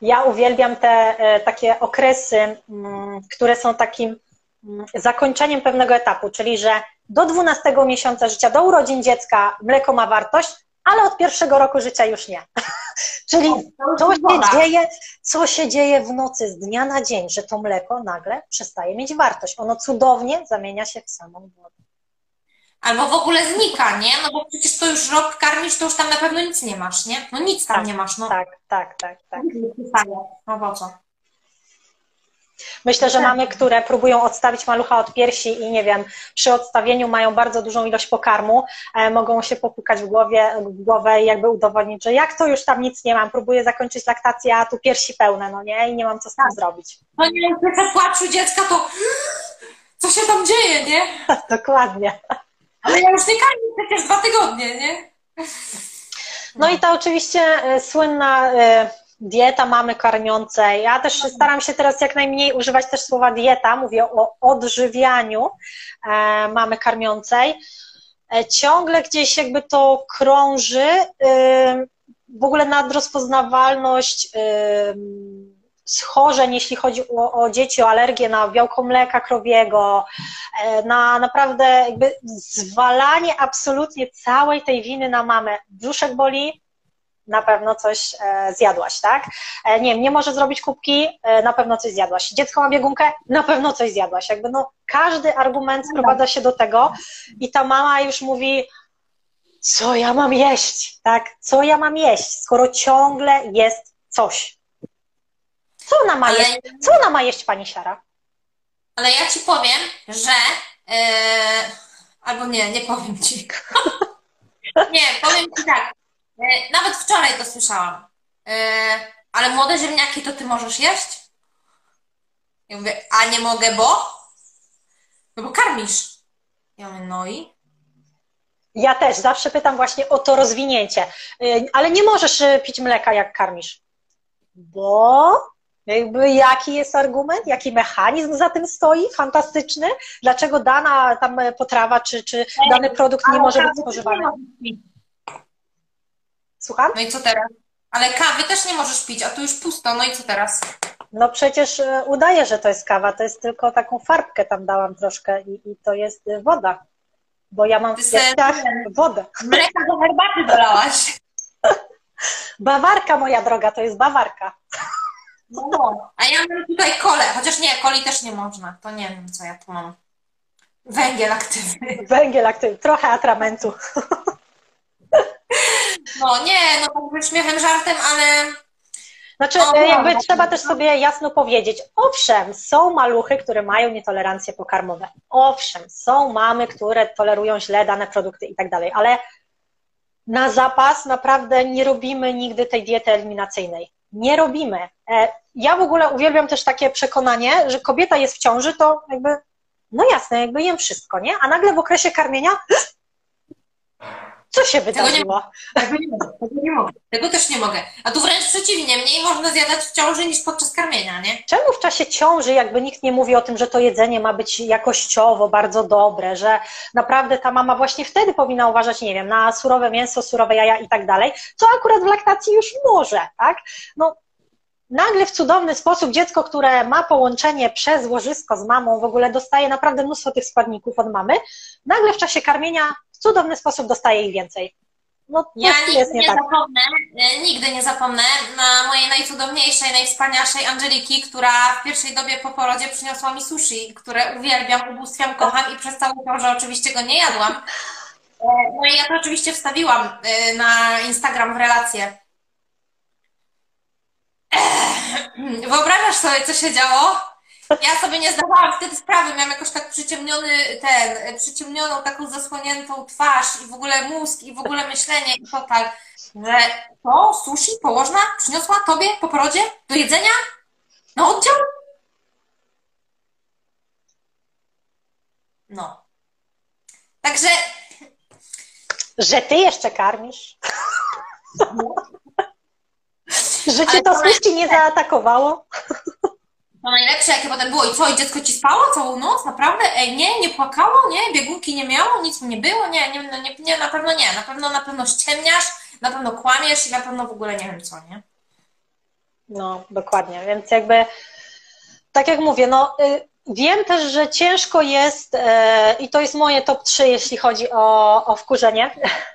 Ja uwielbiam te e, takie okresy, mm, które są takim mm, zakończeniem pewnego etapu, czyli że do 12 miesiąca życia, do urodzin dziecka mleko ma wartość, ale od pierwszego roku życia już nie. Czyli to się dzieje, co się dzieje w nocy z dnia na dzień, że to mleko nagle przestaje mieć wartość. Ono cudownie zamienia się w samą wodę.
Albo w ogóle znika, nie? No bo przecież to już rok karmisz, to już tam na pewno nic nie masz, nie? No nic tam
tak,
nie masz, no.
Tak, tak, tak, tak.
No po co?
Myślę, że tak. mamy, które próbują odstawić malucha od piersi i nie wiem, przy odstawieniu mają bardzo dużą ilość pokarmu, e, mogą się popukać w, głowie, w głowę i jakby udowodnić, że jak to już tam nic nie mam, próbuję zakończyć laktację, a tu piersi pełne, no nie? I nie mam co z tym tak. zrobić.
No nie, jak płaczu dziecka, to co się tam dzieje, nie?
Dokładnie.
Ale ja już nie karmię przecież dwa tygodnie, nie?
No i ta oczywiście e, słynna, e, dieta mamy karmiącej. Ja też staram się teraz jak najmniej używać też słowa dieta, mówię o odżywianiu e, mamy karmiącej. Ciągle gdzieś jakby to krąży, w ogóle nadrozpoznawalność schorzeń, jeśli chodzi o, o, dzieci, o alergię na białko mleka krowiego, e, na naprawdę jakby zwalanie absolutnie całej tej winy na mamę. Brzuszek boli, na pewno coś e, zjadłaś, tak? E, nie wiem, nie może zrobić kubki, na pewno coś zjadłaś. Dziecko ma biegunkę, na pewno coś zjadłaś. Jakby no, każdy argument sprowadza się do tego i ta mama już mówi, co ja mam jeść, tak? Co ja mam jeść, skoro ciągle jest coś. Co ona ma ale... jeść? Co ona ma jeść, pani Siara?
Ale ja ci powiem, że. Yy... Albo nie, nie powiem ci. nie, powiem ci tak. Yy, nawet wczoraj to słyszałam. Yy, ale młode ziemniaki to ty możesz jeść? Ja mówię, a nie mogę, bo? No bo karmisz. Ja mówię, no i?
Ja też zawsze pytam właśnie o to rozwinięcie. Ale nie możesz pić mleka, jak karmisz. Bo jakby jaki jest argument, jaki mechanizm za tym stoi, fantastyczny, dlaczego dana tam potrawa czy, czy dany produkt nie może być spożywany. Słucham?
No i co teraz? Ale kawy też nie możesz pić, a tu już pusto, no i co teraz?
No przecież e, udaje, że to jest kawa, to jest tylko taką farbkę tam dałam troszkę i, i to jest woda, bo ja mam w piersiach wodę.
Mleka do herbaty dolałaś.
Bawarka, moja droga, to jest bawarka.
No, no, a ja mam tutaj kole, chociaż nie, coli też nie można. To nie wiem, co ja tu mam. Węgiel aktywny.
Węgiel aktywny, trochę atramentu.
No nie, no tak śmiechem, żartem, ale...
Znaczy, no, jakby no, trzeba też sobie jasno powiedzieć, owszem, są maluchy, które mają nietolerancje pokarmowe. Owszem, są mamy, które tolerują źle dane produkty i tak dalej, ale na zapas naprawdę nie robimy nigdy tej diety eliminacyjnej. Nie robimy. E, ja w ogóle uwielbiam też takie przekonanie, że kobieta jest w ciąży, to jakby, no jasne, jakby jem wszystko, nie? A nagle w okresie karmienia co się wydarzyło?
Tego nie, mogę, tego nie mogę. Tego też nie mogę. A tu wręcz przeciwnie, mniej można zjadać w ciąży niż podczas karmienia, nie?
Czemu w czasie ciąży jakby nikt nie mówi o tym, że to jedzenie ma być jakościowo bardzo dobre, że naprawdę ta mama właśnie wtedy powinna uważać, nie wiem, na surowe mięso, surowe jaja i tak dalej, co akurat w laktacji już może, tak? No nagle w cudowny sposób dziecko, które ma połączenie przez łożysko z mamą, w ogóle dostaje naprawdę mnóstwo tych składników od mamy, nagle w czasie karmienia cudowny sposób dostaje ich więcej.
No, ja nigdy nie, nie tak. zapomnę, e, nigdy nie zapomnę na mojej najcudowniejszej, najwspanialszej Angeliki, która w pierwszej dobie po porodzie przyniosła mi sushi, które uwielbiam, ubóstwiam, kocham i przez całą że oczywiście go nie jadłam. E, no i ja to oczywiście wstawiłam e, na Instagram w relację. Wyobrażasz sobie, co się działo? Ja sobie nie zdawałam wtedy sprawy, miałam jakoś tak przyciemniony ten, przyciemnioną taką zasłoniętą twarz i w ogóle mózg i w ogóle myślenie i total, że to sushi położna przyniosła tobie po porodzie do jedzenia na oddział? No. Także...
Że ty jeszcze karmisz? Że cię to sushi nie zaatakowało?
No najlepsze, jakie potem było. I co, i dziecko ci spało całą noc? Naprawdę? Ej, nie, nie płakało? Nie? Biegunki nie miało? Nic mu nie było? Nie, nie, no, nie, nie, na pewno nie. Na pewno, na pewno ściemniasz, na pewno kłamiesz i na pewno w ogóle nie wiem co, nie?
No, dokładnie. Więc jakby, tak jak mówię, no y, wiem też, że ciężko jest y, i to jest moje top 3, jeśli chodzi o, o wkurzenie.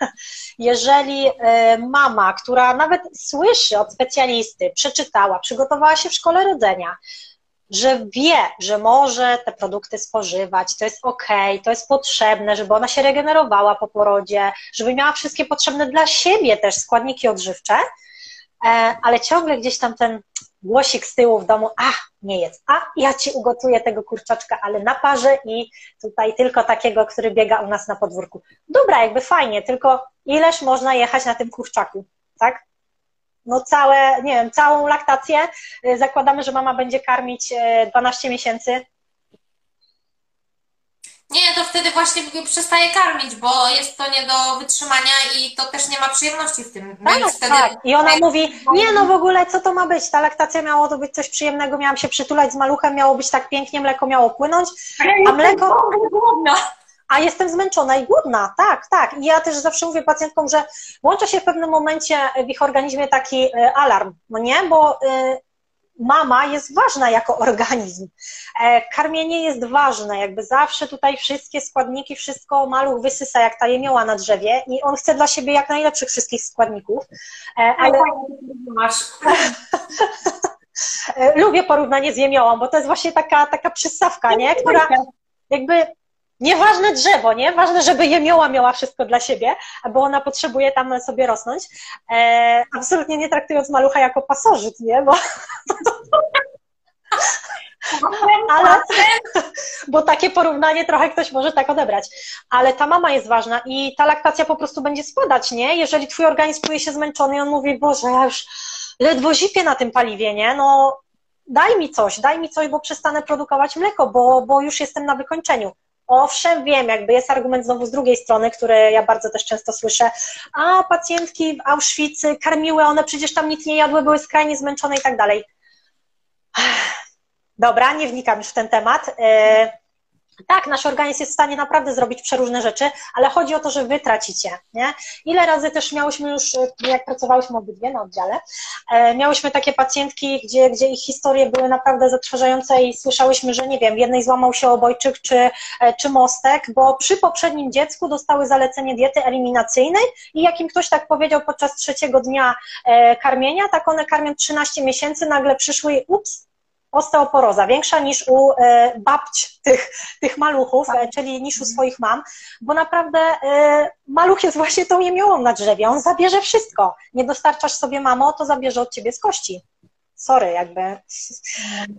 Jeżeli y, mama, która nawet słyszy od specjalisty, przeczytała, przygotowała się w szkole rodzenia, że wie, że może te produkty spożywać, to jest ok, to jest potrzebne, żeby ona się regenerowała po porodzie, żeby miała wszystkie potrzebne dla siebie też składniki odżywcze, e, ale ciągle gdzieś tam ten głosik z tyłu w domu, a nie jest, a ja ci ugotuję tego kurczaczka, ale na parze i tutaj tylko takiego, który biega u nas na podwórku. Dobra, jakby fajnie, tylko ileż można jechać na tym kurczaku, tak? No całe, nie wiem, całą laktację. Y, zakładamy, że mama będzie karmić 12 y, miesięcy.
Nie, to wtedy właśnie przestaje karmić, bo jest to nie do wytrzymania i to też nie ma przyjemności w tym.
Tak, Więc wtedy... tak. I ona mówi, nie no w ogóle, co to ma być? Ta laktacja miało to być coś przyjemnego, miałam się przytulać z maluchem, miało być tak pięknie, mleko miało płynąć, a mleko... A jestem zmęczona i głodna, tak, tak. I ja też zawsze mówię pacjentkom, że włącza się w pewnym momencie w ich organizmie taki e, alarm, no nie? Bo e, mama jest ważna jako organizm. E, karmienie jest ważne, jakby zawsze tutaj wszystkie składniki, wszystko maluch wysysa jak ta jemioła na drzewie i on chce dla siebie jak najlepszych wszystkich składników.
Ale... Masz.
Lubię porównanie z jemiołą, bo to jest właśnie taka, taka przystawka, nie? Która jakby Nieważne drzewo, nie? Ważne, żeby jemioła miała wszystko dla siebie, bo ona potrzebuje tam sobie rosnąć. E, absolutnie nie traktując malucha jako pasożyt, nie? Bo... Ale, bo takie porównanie trochę ktoś może tak odebrać. Ale ta mama jest ważna i ta laktacja po prostu będzie spadać, nie? Jeżeli twój organizm czuje się zmęczony i on mówi, Boże, ja już ledwo zipię na tym paliwie, nie? No daj mi coś, daj mi coś, bo przestanę produkować mleko, bo, bo już jestem na wykończeniu. Owszem, wiem, jakby jest argument znowu z drugiej strony, który ja bardzo też często słyszę, a pacjentki w Auschwitz karmiły, one przecież tam nic nie jadły, były skrajnie zmęczone i tak dalej. Dobra, nie wnikam już w ten temat. E, tak, nasz organizm jest w stanie naprawdę zrobić przeróżne rzeczy, ale chodzi o to, że wy tracicie, nie? Ile razy też miałyśmy już, jak pracowałyśmy obydwie na oddziale, e, miałyśmy takie pacjentki, gdzie, gdzie ich historie były naprawdę zatrważające i słyszałyśmy, że nie wiem, jednej złamał się obojczyk czy, e, czy mostek, bo przy poprzednim dziecku dostały zalecenie diety eliminacyjnej i jak im ktoś tak powiedział podczas trzeciego dnia e, karmienia, tak one karmią 13 miesięcy, nagle przyszły i ups, osteoporoza, większa niż u e, babć tych, tych maluchów, e, czyli niż u swoich mam, bo naprawdę e, maluch jest właśnie tą jemiołą na drzewie, on zabierze wszystko. Nie dostarczasz sobie mamo, to zabierze od ciebie z kości. Sorry, jakby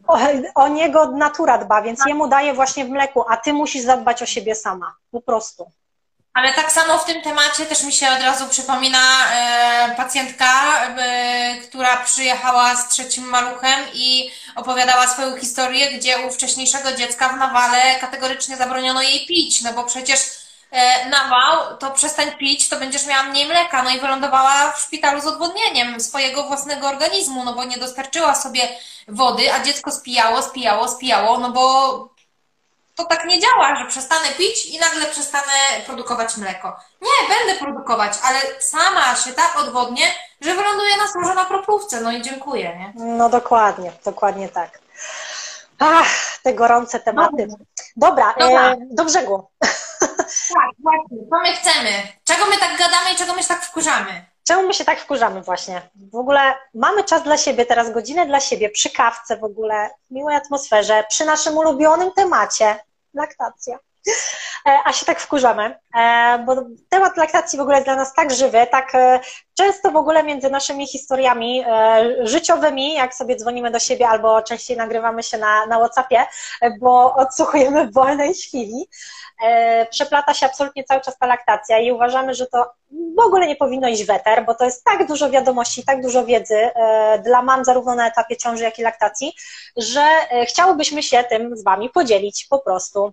o, o niego natura dba, więc jemu daje właśnie w mleku, a ty musisz zadbać o siebie sama, po prostu.
Ale tak samo w tym temacie też mi się od razu przypomina e, pacjentka, e, która przyjechała z trzecim maluchem i opowiadała swoją historię, gdzie u wcześniejszego dziecka w nawale kategorycznie zabroniono jej pić, no bo przecież e, nawał, to przestań pić, to będziesz miała mniej mleka. No i wylądowała w szpitalu z odwodnieniem swojego własnego organizmu, no bo nie dostarczyła sobie wody, a dziecko spijało, spijało, spijało, no bo to tak nie działa, że przestanę pić i nagle przestanę produkować mleko. Nie, będę produkować, ale sama się tak odwodnię, że wyląduję na smażę na. No i dziękuję, nie?
No dokładnie, dokładnie tak. Ach, te gorące tematy. Dobra, Dobra. E, do brzegu.
Tak, właśnie. Co my chcemy? Czego my tak gadamy i czego my się tak wkurzamy?
Czemu my się tak wkurzamy właśnie? W ogóle mamy czas dla siebie, teraz godzinę dla siebie, przy kawce w ogóle, w miłej atmosferze, przy naszym ulubionym temacie laktacja. E, a się tak wkurzamy, e, bo temat laktacji w ogóle jest dla nas tak żywy, tak e, często w ogóle między naszymi historiami życiowymi, jak sobie dzwonimy do siebie albo częściej nagrywamy się na, na Whatsappie, bo odsłuchujemy w wolnej chwili, przeplata się absolutnie cały czas ta laktacja i uważamy, że to w ogóle nie powinno iść weter, bo to jest tak dużo wiadomości, tak dużo wiedzy dla mam zarówno na etapie ciąży, jak i laktacji, że chciałobyśmy się tym z Wami podzielić po prostu.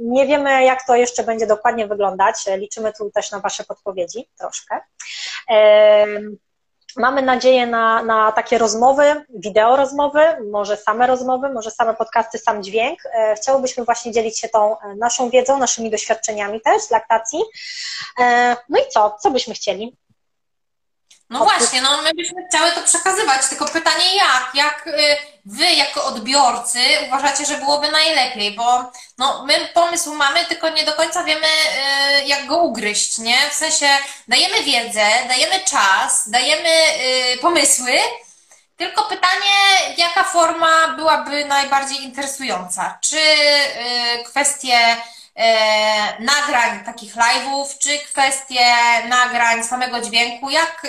Nie wiemy, jak to jeszcze będzie dokładnie wyglądać. Liczymy tu też na Wasze podpowiedzi troszkę. Mamy nadzieję na, na takie rozmowy, wideo rozmowy, może same rozmowy, może same podcasty, sam dźwięk. E, chciałybyśmy właśnie dzielić się tą e, naszą wiedzą, naszymi doświadczeniami też z laktacji. E, no i co? Co byśmy chcieli?
No właśnie, no my byśmy chciały to przekazywać, tylko pytanie jak? Jak y, wy jako odbiorcy uważacie, że byłoby najlepiej? Bo no, my pomysł mamy, tylko nie do końca wiemy y, jak go ugryźć, nie? W sensie dajemy wiedzę, dajemy czas, dajemy y, pomysły, tylko pytanie, jaka forma byłaby najbardziej interesująca? Czy kwestie nagrań takich live'ów, czy kwestie nagrań samego dźwięku, jak e,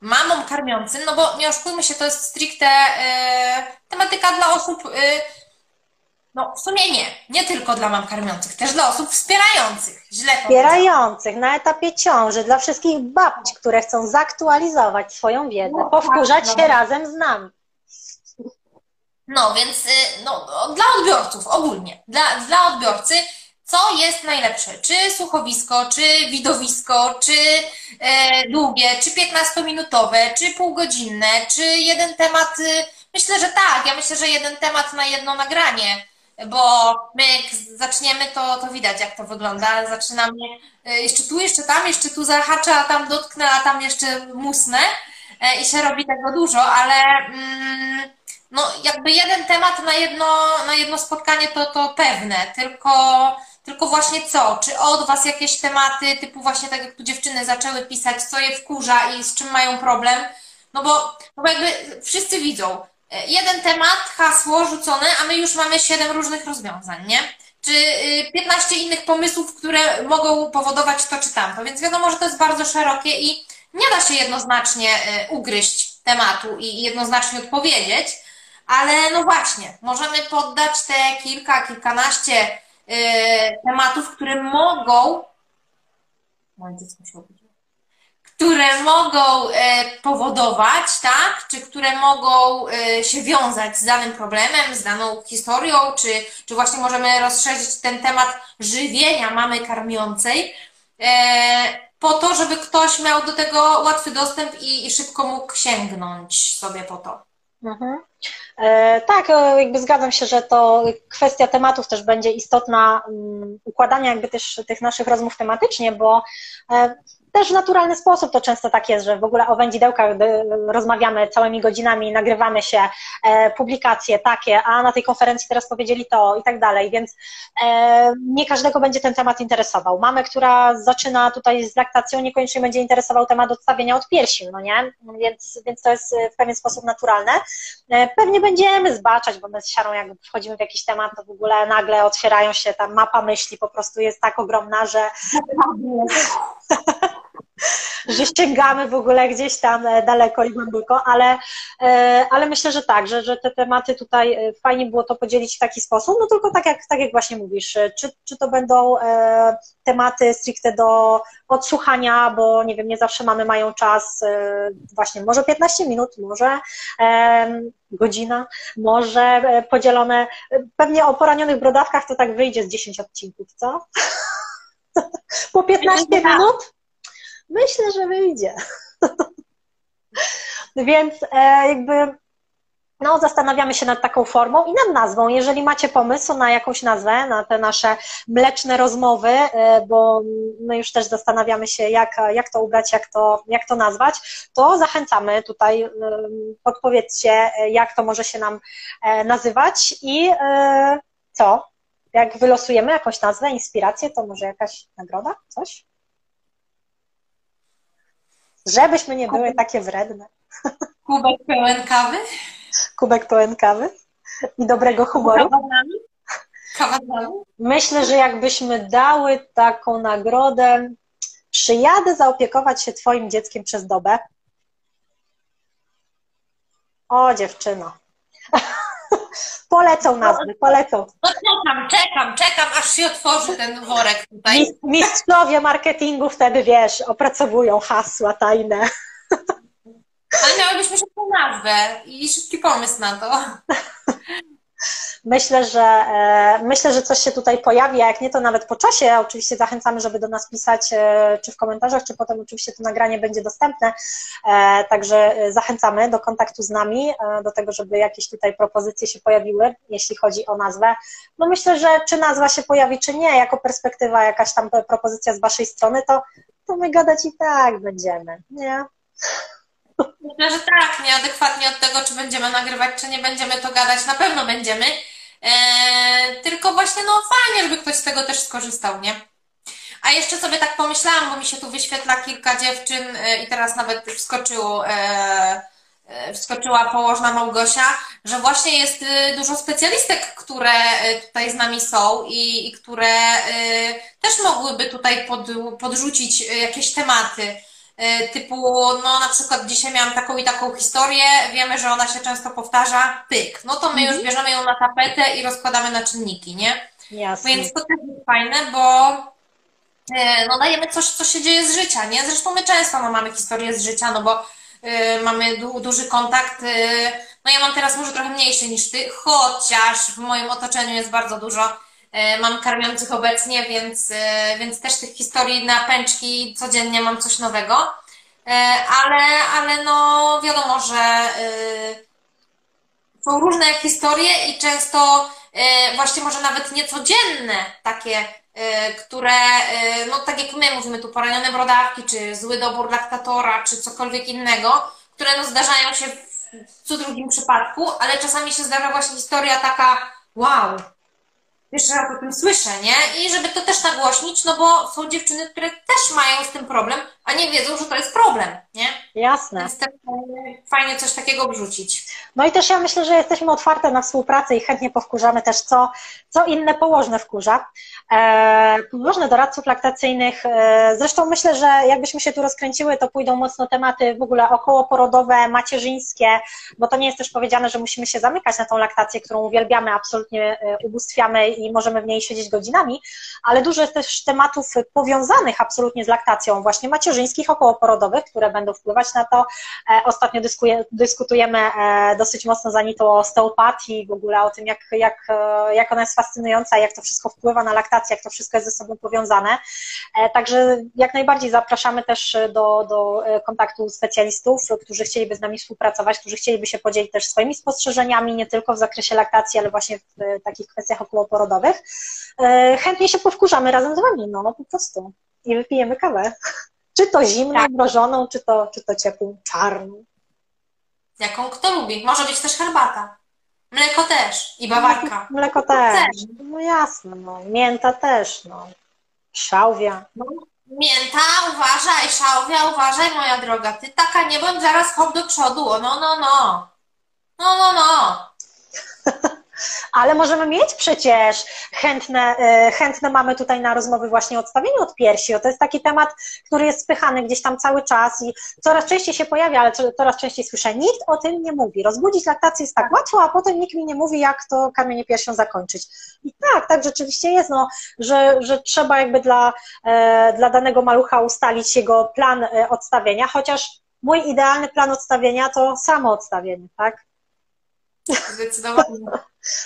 mamom karmiącym, no bo nie oszukujmy się, to jest stricte e, tematyka dla osób, e, no w sumie nie, nie tylko dla mam karmiących, też dla osób wspierających, źle
Wspierających na etapie ciąży, dla wszystkich babci, które chcą zaktualizować swoją wiedzę, no, powkurzać tak, się no. razem z nami.
No, więc y, no, dla odbiorców ogólnie, dla, dla odbiorcy co jest najlepsze? Czy słuchowisko, czy widowisko, czy e, długie, czy 15-minutowe, czy półgodzinne, czy jeden temat? Y, myślę, że tak. Ja myślę, że jeden temat na jedno nagranie, bo my jak zaczniemy, to, to widać, jak to wygląda. Zaczynamy e, jeszcze tu, jeszcze tam, jeszcze tu zahaczę, a tam dotknę, a tam jeszcze musnę e, i się robi tego dużo, ale. Mm, no, jakby jeden temat na jedno, na jedno spotkanie to, to pewne, tylko tylko właśnie co? Czy od Was jakieś tematy, typu właśnie tak jak tu dziewczyny zaczęły pisać, co je wkurza i z czym mają problem? No bo, no bo jakby wszyscy widzą, e, jeden temat, hasło rzucone, a my już mamy siedem różnych rozwiązań, nie? Czy 15 y, innych pomysłów, które mogą powodować to czy tamto. Więc wiadomo, że to jest bardzo szerokie i nie da się jednoznacznie e, ugryźć tematu i jednoznacznie odpowiedzieć, ale no właśnie, możemy poddać te kilka, kilkanaście tematów, które mogą które mogą e, powodować, tak, czy które mogą e, się wiązać z danym problemem, z daną historią, czy, czy właśnie możemy rozszerzyć ten temat żywienia mamy karmiącej, po to, żeby ktoś miał do tego łatwy dostęp i, i szybko mógł sięgnąć sobie po to. Mhm.
E, tak, e, jakby zgadzam się, że to kwestia tematów też będzie istotna, mm, układania jakby też tych naszych rozmów tematycznie, bo e, też w naturalny sposób to często tak jest, że w ogóle o wędzidełkach rozmawiamy całymi godzinami, nagrywamy się, e, publikacje takie, a na tej konferencji teraz powiedzieli to i tak dalej, więc e, nie każdego będzie ten temat interesował. Mamy, która zaczyna tutaj z laktacją, niekoniecznie będzie interesował temat odstawienia od piersi, no nie? Więc, więc to jest w pewien sposób naturalne. E, pewnie będziemy zbaczać, bo my z Siarą jak wchodzimy w jakiś temat, to w ogóle nagle otwierają się, ta mapa myśli po prostu jest tak ogromna, że że sięgamy w ogóle gdzieś tam e, daleko i głęboko, ale, e, ale myślę, że tak, że, że te tematy tutaj e, fajnie było to podzielić w taki sposób, no tylko tak jak, tak jak właśnie mówisz, czy, czy to będą tematy stricte do odsłuchania, bo nie wiem, nie zawsze mamy mają czas, właśnie może 15 minut, może godzina, może podzielone, pewnie o poranionych brodawkach to tak wyjdzie z 10 odcinków, co? Po 15 minut? Myślę, że wyjdzie. Więc e, jakby no, zastanawiamy się nad taką formą i nad nazwą. Jeżeli macie pomysł na jakąś nazwę, na te nasze mleczne rozmowy, e, bo my już też zastanawiamy się, jak, jak to ubrać, jak to, jak to nazwać, to zachęcamy tutaj, e, podpowiedzcie, jak to może się nam nazywać i co? Jak wylosujemy jakąś nazwę, inspirację, to może jakaś nagroda, coś? Żebyśmy nie były takie wredne.
Kubek pełen kawy?
Kubek pełen kawy i dobrego humoru. Myślę, że jakbyśmy dały taką nagrodę, przyjadę zaopiekować się Twoim dzieckiem przez dobę. O, dziewczyno. Polecą nazwy, polecą.
No czekam, czekam, czekam, aż się otworzy ten worek tutaj.
Mistrzowie marketingu wtedy, wiesz, opracowują hasła tajne.
Ale miałybyśmy szybką nazwę i szybki pomysł na to.
Myślę, że e, myślę, że coś się tutaj pojawi, a jak nie, to nawet po czasie. Oczywiście zachęcamy, żeby do nas pisać, e, czy w komentarzach, czy potem oczywiście to nagranie będzie dostępne. E, także zachęcamy do kontaktu z nami, do tego, żeby jakieś tutaj propozycje się pojawiły, jeśli chodzi o nazwę. No myślę, że czy nazwa się pojawi, czy nie, jako perspektywa jakaś tam propozycja z Waszej strony, to, to my gadać i tak będziemy, nie?
Myślę, że tak, nieadekwatnie od tego, czy będziemy nagrywać, czy nie będziemy to gadać, na pewno będziemy. Eee, tylko właśnie, no fajnie, żeby ktoś z tego też skorzystał, nie? A jeszcze sobie tak pomyślałam, bo mi się tu wyświetla kilka dziewczyn e, i teraz nawet wskoczyło, e, e, wskoczyła położna Małgosia, że właśnie jest e, dużo specjalistek, które e, tutaj z nami są i, i które też mogłyby tutaj pod, podrzucić jakieś tematy E, typu, no na przykład dzisiaj miałam taką i taką historię, wiemy, że ona się często powtarza, pyk. No to my już mhm. bierzemy ją na tapetę i rozkładamy na czynniki, nie? Jasne. Więc to też jest fajne, bo e, no dajemy coś, co się dzieje z życia, nie? Zresztą my często no, mamy historię z życia, no bo y, mamy du duży kontakt. Y, no ja mam teraz może trochę mniejszy niż ty, chociaż w moim otoczeniu jest bardzo dużo mam karmiących obecnie, więc, więc też tych historii na pęczki codziennie mam coś nowego. Ale, ale no wiadomo, że są różne historie i często właśnie może nawet niecodzienne takie które, no tak jak my mówimy tu, poranione brodawki, czy zły dobór laktatora, czy cokolwiek innego, które no zdarzają się w co drugim przypadku, ale czasami się zdarza właśnie historia taka, wow, jeszcze raz o tym słyszę, nie? I żeby to też nagłośnić, no bo są dziewczyny, które też mają z tym problem, a nie wiedzą, że to jest problem, nie?
Jasne.
Więc też fajnie coś takiego wrzucić.
No i też ja myślę, że jesteśmy otwarte na współpracę i chętnie powkurzamy też, co, co inne położne wkurza. E, położne doradców laktacyjnych, e, zresztą myślę, że jakbyśmy się tu rozkręciły, to pójdą mocno tematy w ogóle okołoporodowe, macierzyńskie, bo to nie jest też powiedziane, że musimy się zamykać na tą laktację, którą uwielbiamy, absolutnie e, ubóstwiamy i możemy w niej siedzieć godzinami, ale dużo jest też tematów powiązanych absolutnie z laktacją, właśnie macierzyńskich, okołoporodowych, które będą wpływać na to. Ostatnio dyskutujemy dosyć mocno za to o osteopatii, w ogóle o tym, jak, jak, jak ona jest fascynująca, jak to wszystko wpływa na laktację, jak to wszystko jest ze sobą powiązane. Także jak najbardziej zapraszamy też do, do kontaktu specjalistów, którzy chcieliby z nami współpracować, którzy chcieliby się podzielić też swoimi spostrzeżeniami, nie tylko w zakresie laktacji, ale właśnie w takich kwestiach okołoporodowych. Chętnie się powkurzamy razem z Wami, no po prostu. I wypijemy kawę. Czy to zimną, tak. mrożoną, czy to, czy to ciepłą, czarną.
Jaką kto lubi. Może być też herbata. Mleko też i bawarka.
Mleko też. No jasne, no. Mięta też, no. Szałwia. No,
mięta, uważaj, szałwia, uważaj, moja droga. Ty taka nie bądź zaraz hop do przodu. No, no, no. No, no, no.
ale możemy mieć przecież chętne, e, chętne mamy tutaj na rozmowy właśnie o odstawieniu od piersi. O, to jest taki temat, który jest spychany gdzieś tam cały czas i coraz częściej się pojawia, ale coraz częściej słyszę, nikt o tym nie mówi. Rozbudzić laktację jest tak łatwo, a potem nikt mi nie mówi, jak to karmienie piersią zakończyć. I tak, tak rzeczywiście jest, no, że, że trzeba jakby dla, e, dla danego malucha ustalić jego plan e, odstawienia, chociaż mój idealny plan odstawienia to samo odstawienie, tak?
Zdecydowanie.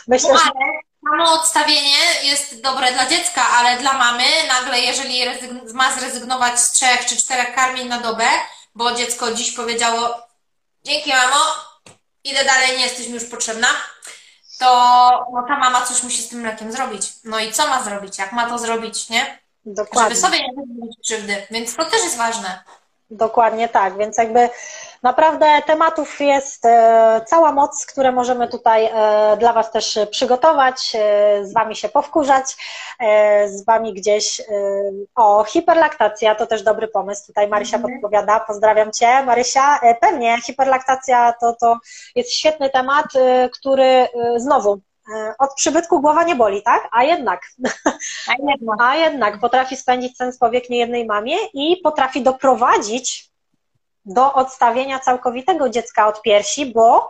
Myślę, no, ale samo odstawienie jest dobre dla dziecka, ale dla mamy nagle, jeżeli ma zrezygnować z trzech czy czterech karmień na dobę, bo dziecko dziś powiedziało dzięki mamo, idę dalej, nie jesteś mi już potrzebna, to no, ta mama coś musi z tym mlekiem zrobić. No i co ma zrobić? Jak ma to zrobić, nie? Dokładnie. Żeby sobie nie zrobić krzywdy. Więc to też jest ważne.
Dokładnie tak, więc jakby naprawdę tematów jest e, cała moc, które możemy tutaj e, dla Was też przygotować, e, z Wami się powkurzać, z Wami gdzieś o hiperlaktacja to też dobry pomysł. Tutaj Marysia mhm. podpowiada, pozdrawiam Cię Marysia. Pewnie hiperlaktacja to, to jest świetny temat, który znowu od przybytku głowa nie boli, tak? A jednak. A jednak. A jednak potrafi spędzić sens powiek niejednej mamie i potrafi doprowadzić do odstawienia całkowitego dziecka od piersi, bo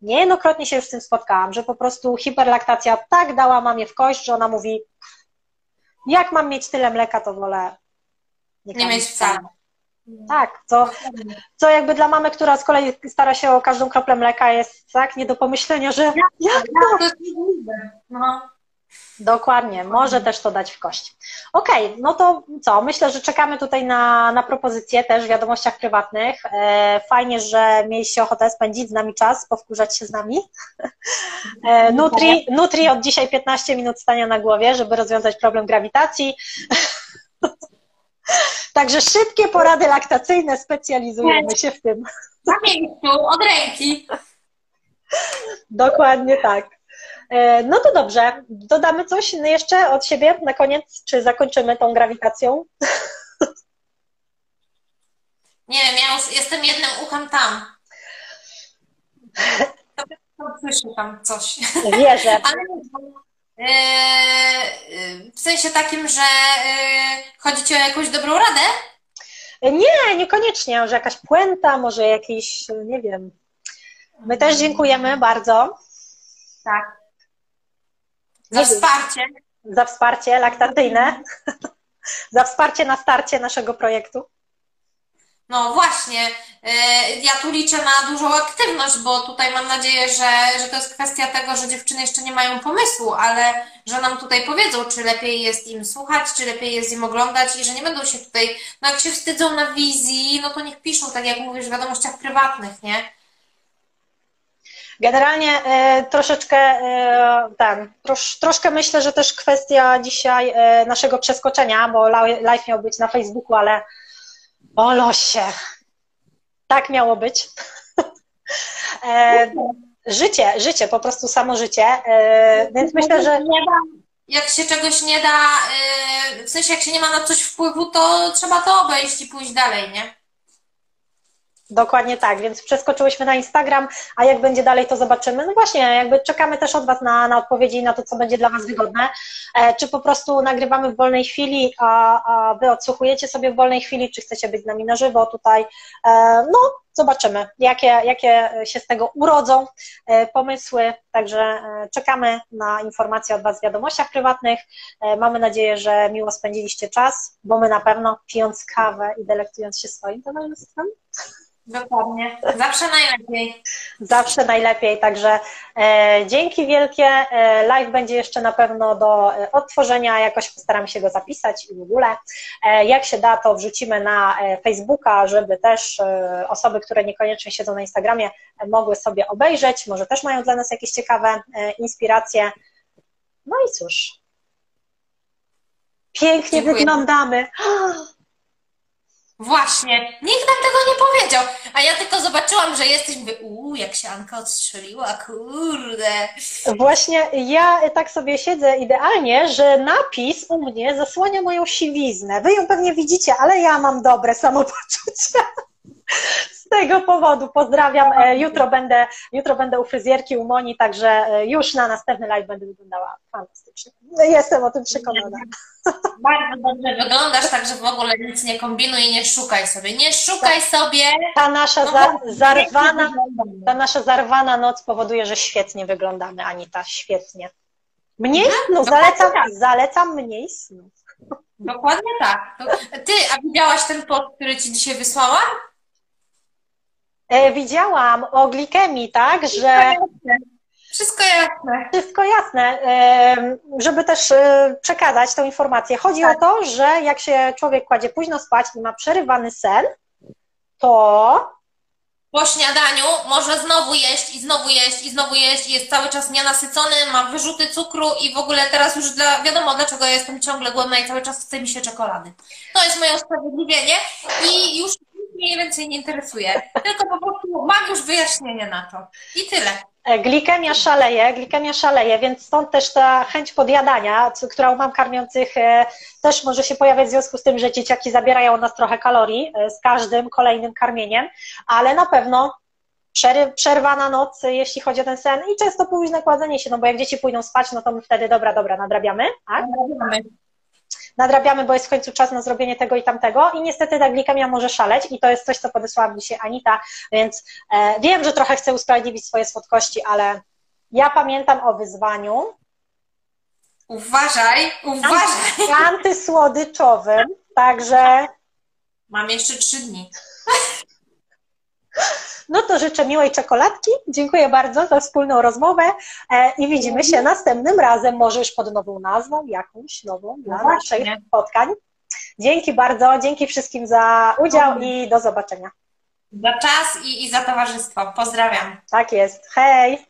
niejednokrotnie się już z tym spotkałam, że po prostu hiperlaktacja tak dała mamie w kość, że ona mówi, jak mam mieć tyle mleka, to wolę
nie, nie mieć wcale.
Tak, co, co jakby dla mamy, która z kolei stara się o każdą kroplę mleka jest tak nie do pomyślenia, że jak, to? No. Dokładnie, może też to dać w kość. Okej, okay, no to co? Myślę, że czekamy tutaj na, na propozycje też w wiadomościach prywatnych. E, fajnie, że mieliście ochotę spędzić z nami czas, powkurzać się z nami. E, Nutri, Nutri od dzisiaj 15 minut stania na głowie, żeby rozwiązać problem grawitacji. Także szybkie porady laktacyjne, specjalizujemy się w tym.
Na miejscu, od ręki.
Dokładnie tak. E, no to dobrze. Dodamy coś jeszcze od siebie na koniec, czy zakończymy tą grawitacją?
Nie wiem, ja już jestem jednym uchem tam. To, to słyszę tam coś.
Wierzę. Ale
Yy, w sensie takim, że yy, chodzi Ci o jakąś dobrą radę?
Nie, niekoniecznie. Może jakaś puenta, może jakiś, nie wiem. My też dziękujemy bardzo.
Tak. Za wsparcie.
Za wsparcie laktacyjne. za wsparcie na starcie naszego projektu.
No właśnie, e, ja tu liczę na dużą aktywność, bo tutaj mam nadzieję, że, że to jest kwestia tego, że dziewczyny jeszcze nie mają pomysłu, ale że nam tutaj powiedzą, czy lepiej jest im słuchać, czy lepiej jest im oglądać i że nie będą się tutaj, no jak się wstydzą na wizji, no to niech piszą, tak jak mówisz, w wiadomościach prywatnych, nie?
Generalnie e, troszeczkę e, ten, trosz, troszkę myślę, że też kwestia dzisiaj e, naszego przeskoczenia, bo live miał być na Facebooku, ale o losie. Tak miało być. życie, życie, po prostu samo życie. Więc myślę, że.
Jak się czegoś nie da, w sensie jak się nie ma na coś wpływu, to trzeba to obejść i pójść dalej, nie?
Dokładnie tak, więc przeskoczyłyśmy na Instagram, a jak będzie dalej, to zobaczymy. No właśnie, jakby czekamy też od Was na, na odpowiedzi na to, co będzie dla Was wygodne. E, czy po prostu nagrywamy w wolnej chwili, a, a Wy odsłuchujecie sobie w wolnej chwili, czy chcecie być z nami na żywo tutaj? E, no, zobaczymy, jakie, jakie się z tego urodzą e, pomysły. Także czekamy na informacje od Was w wiadomościach prywatnych. Mamy nadzieję, że miło spędziliście czas, bo my na pewno pijąc kawę i delektując się swoim towarzystwem.
Dokładnie. Zawsze najlepiej.
Zawsze najlepiej, także e, dzięki wielkie. E, live będzie jeszcze na pewno do e, odtworzenia, jakoś postaram się go zapisać i w ogóle. E, jak się da, to wrzucimy na e, Facebooka, żeby też e, osoby, które niekoniecznie siedzą na Instagramie, mogły sobie obejrzeć. Może też mają dla nas jakieś ciekawe inspiracje. No i cóż. Pięknie Dziękuję. wyglądamy.
Właśnie, nikt nam tego nie powiedział. A ja tylko zobaczyłam, że jesteś, mówię, uuu, jak się Anka odstrzeliła, kurde.
Właśnie ja tak sobie siedzę idealnie, że napis u mnie zasłania moją siwiznę. Wy ją pewnie widzicie, ale ja mam dobre samopoczucie tego powodu pozdrawiam. E, jutro będę, jutro będę u fryzjerki, u Moni, także e, już na następny live będę wyglądała fantastycznie. No, jestem o tym przekonana.
Bardzo dobrze wyglądasz, także w ogóle nic nie kombinuj i nie szukaj sobie. Nie szukaj sobie.
Ta nasza no, za, zarwana, ta nasza zarwana noc powoduje, że świetnie wyglądamy, Anita, świetnie. Mniej snu, zalecam, tak. zalecam mniej snu.
Dokładnie tak. Ty, a widziałaś ten post, który ci dzisiaj wysłałam?
E, widziałam o glikemii, tak, że...
Wszystko jasne.
Wszystko jasne. Żeby też e, przekazać tę informację. Chodzi tak. o to, że jak się człowiek kładzie późno spać i ma przerywany sen, to
po śniadaniu może znowu jeść i znowu jeść i znowu jeść i jest cały czas nienasycony, ma wyrzuty cukru i w ogóle teraz już dla, wiadomo dlaczego ja jestem ciągle głodna i cały czas chce mi się czekolady. To jest moje usprawiedliwienie i już mniej więcej nie interesuje. Tylko po prostu mam już wyjaśnienie na to. I tyle.
E, glikemia szaleje, glikemia szaleje, więc stąd też ta chęć podjadania, którą mam karmiących, e, też może się pojawiać w związku z tym, że dzieciaki zabierają nas trochę kalorii e, z każdym kolejnym karmieniem, ale na pewno przerwana noc, jeśli chodzi o ten sen i często późne kładzenie się, no bo jak dzieci pójdą spać, no to my wtedy dobra, dobra, nadrabiamy, tak? Nadrabiamy nadrabiamy, bo jest w końcu czas na zrobienie tego i tamtego i niestety ta glikemia może szaleć i to jest coś, co podesłała dzisiaj Anita, więc e, wiem, że trochę chcę usprawiedliwić swoje słodkości, ale ja pamiętam o wyzwaniu.
Uważaj, uważaj.
Antysłodyczowym, także...
Mam jeszcze trzy dni.
No to życzę miłej czekoladki. Dziękuję bardzo za wspólną rozmowę e, i widzimy się następnym razem, może już pod nową nazwą, jakąś nową dla no naszych spotkań. Dzięki bardzo, dzięki wszystkim za udział i do zobaczenia.
Za czas i, i za towarzystwo. Pozdrawiam.
Tak jest. Hej!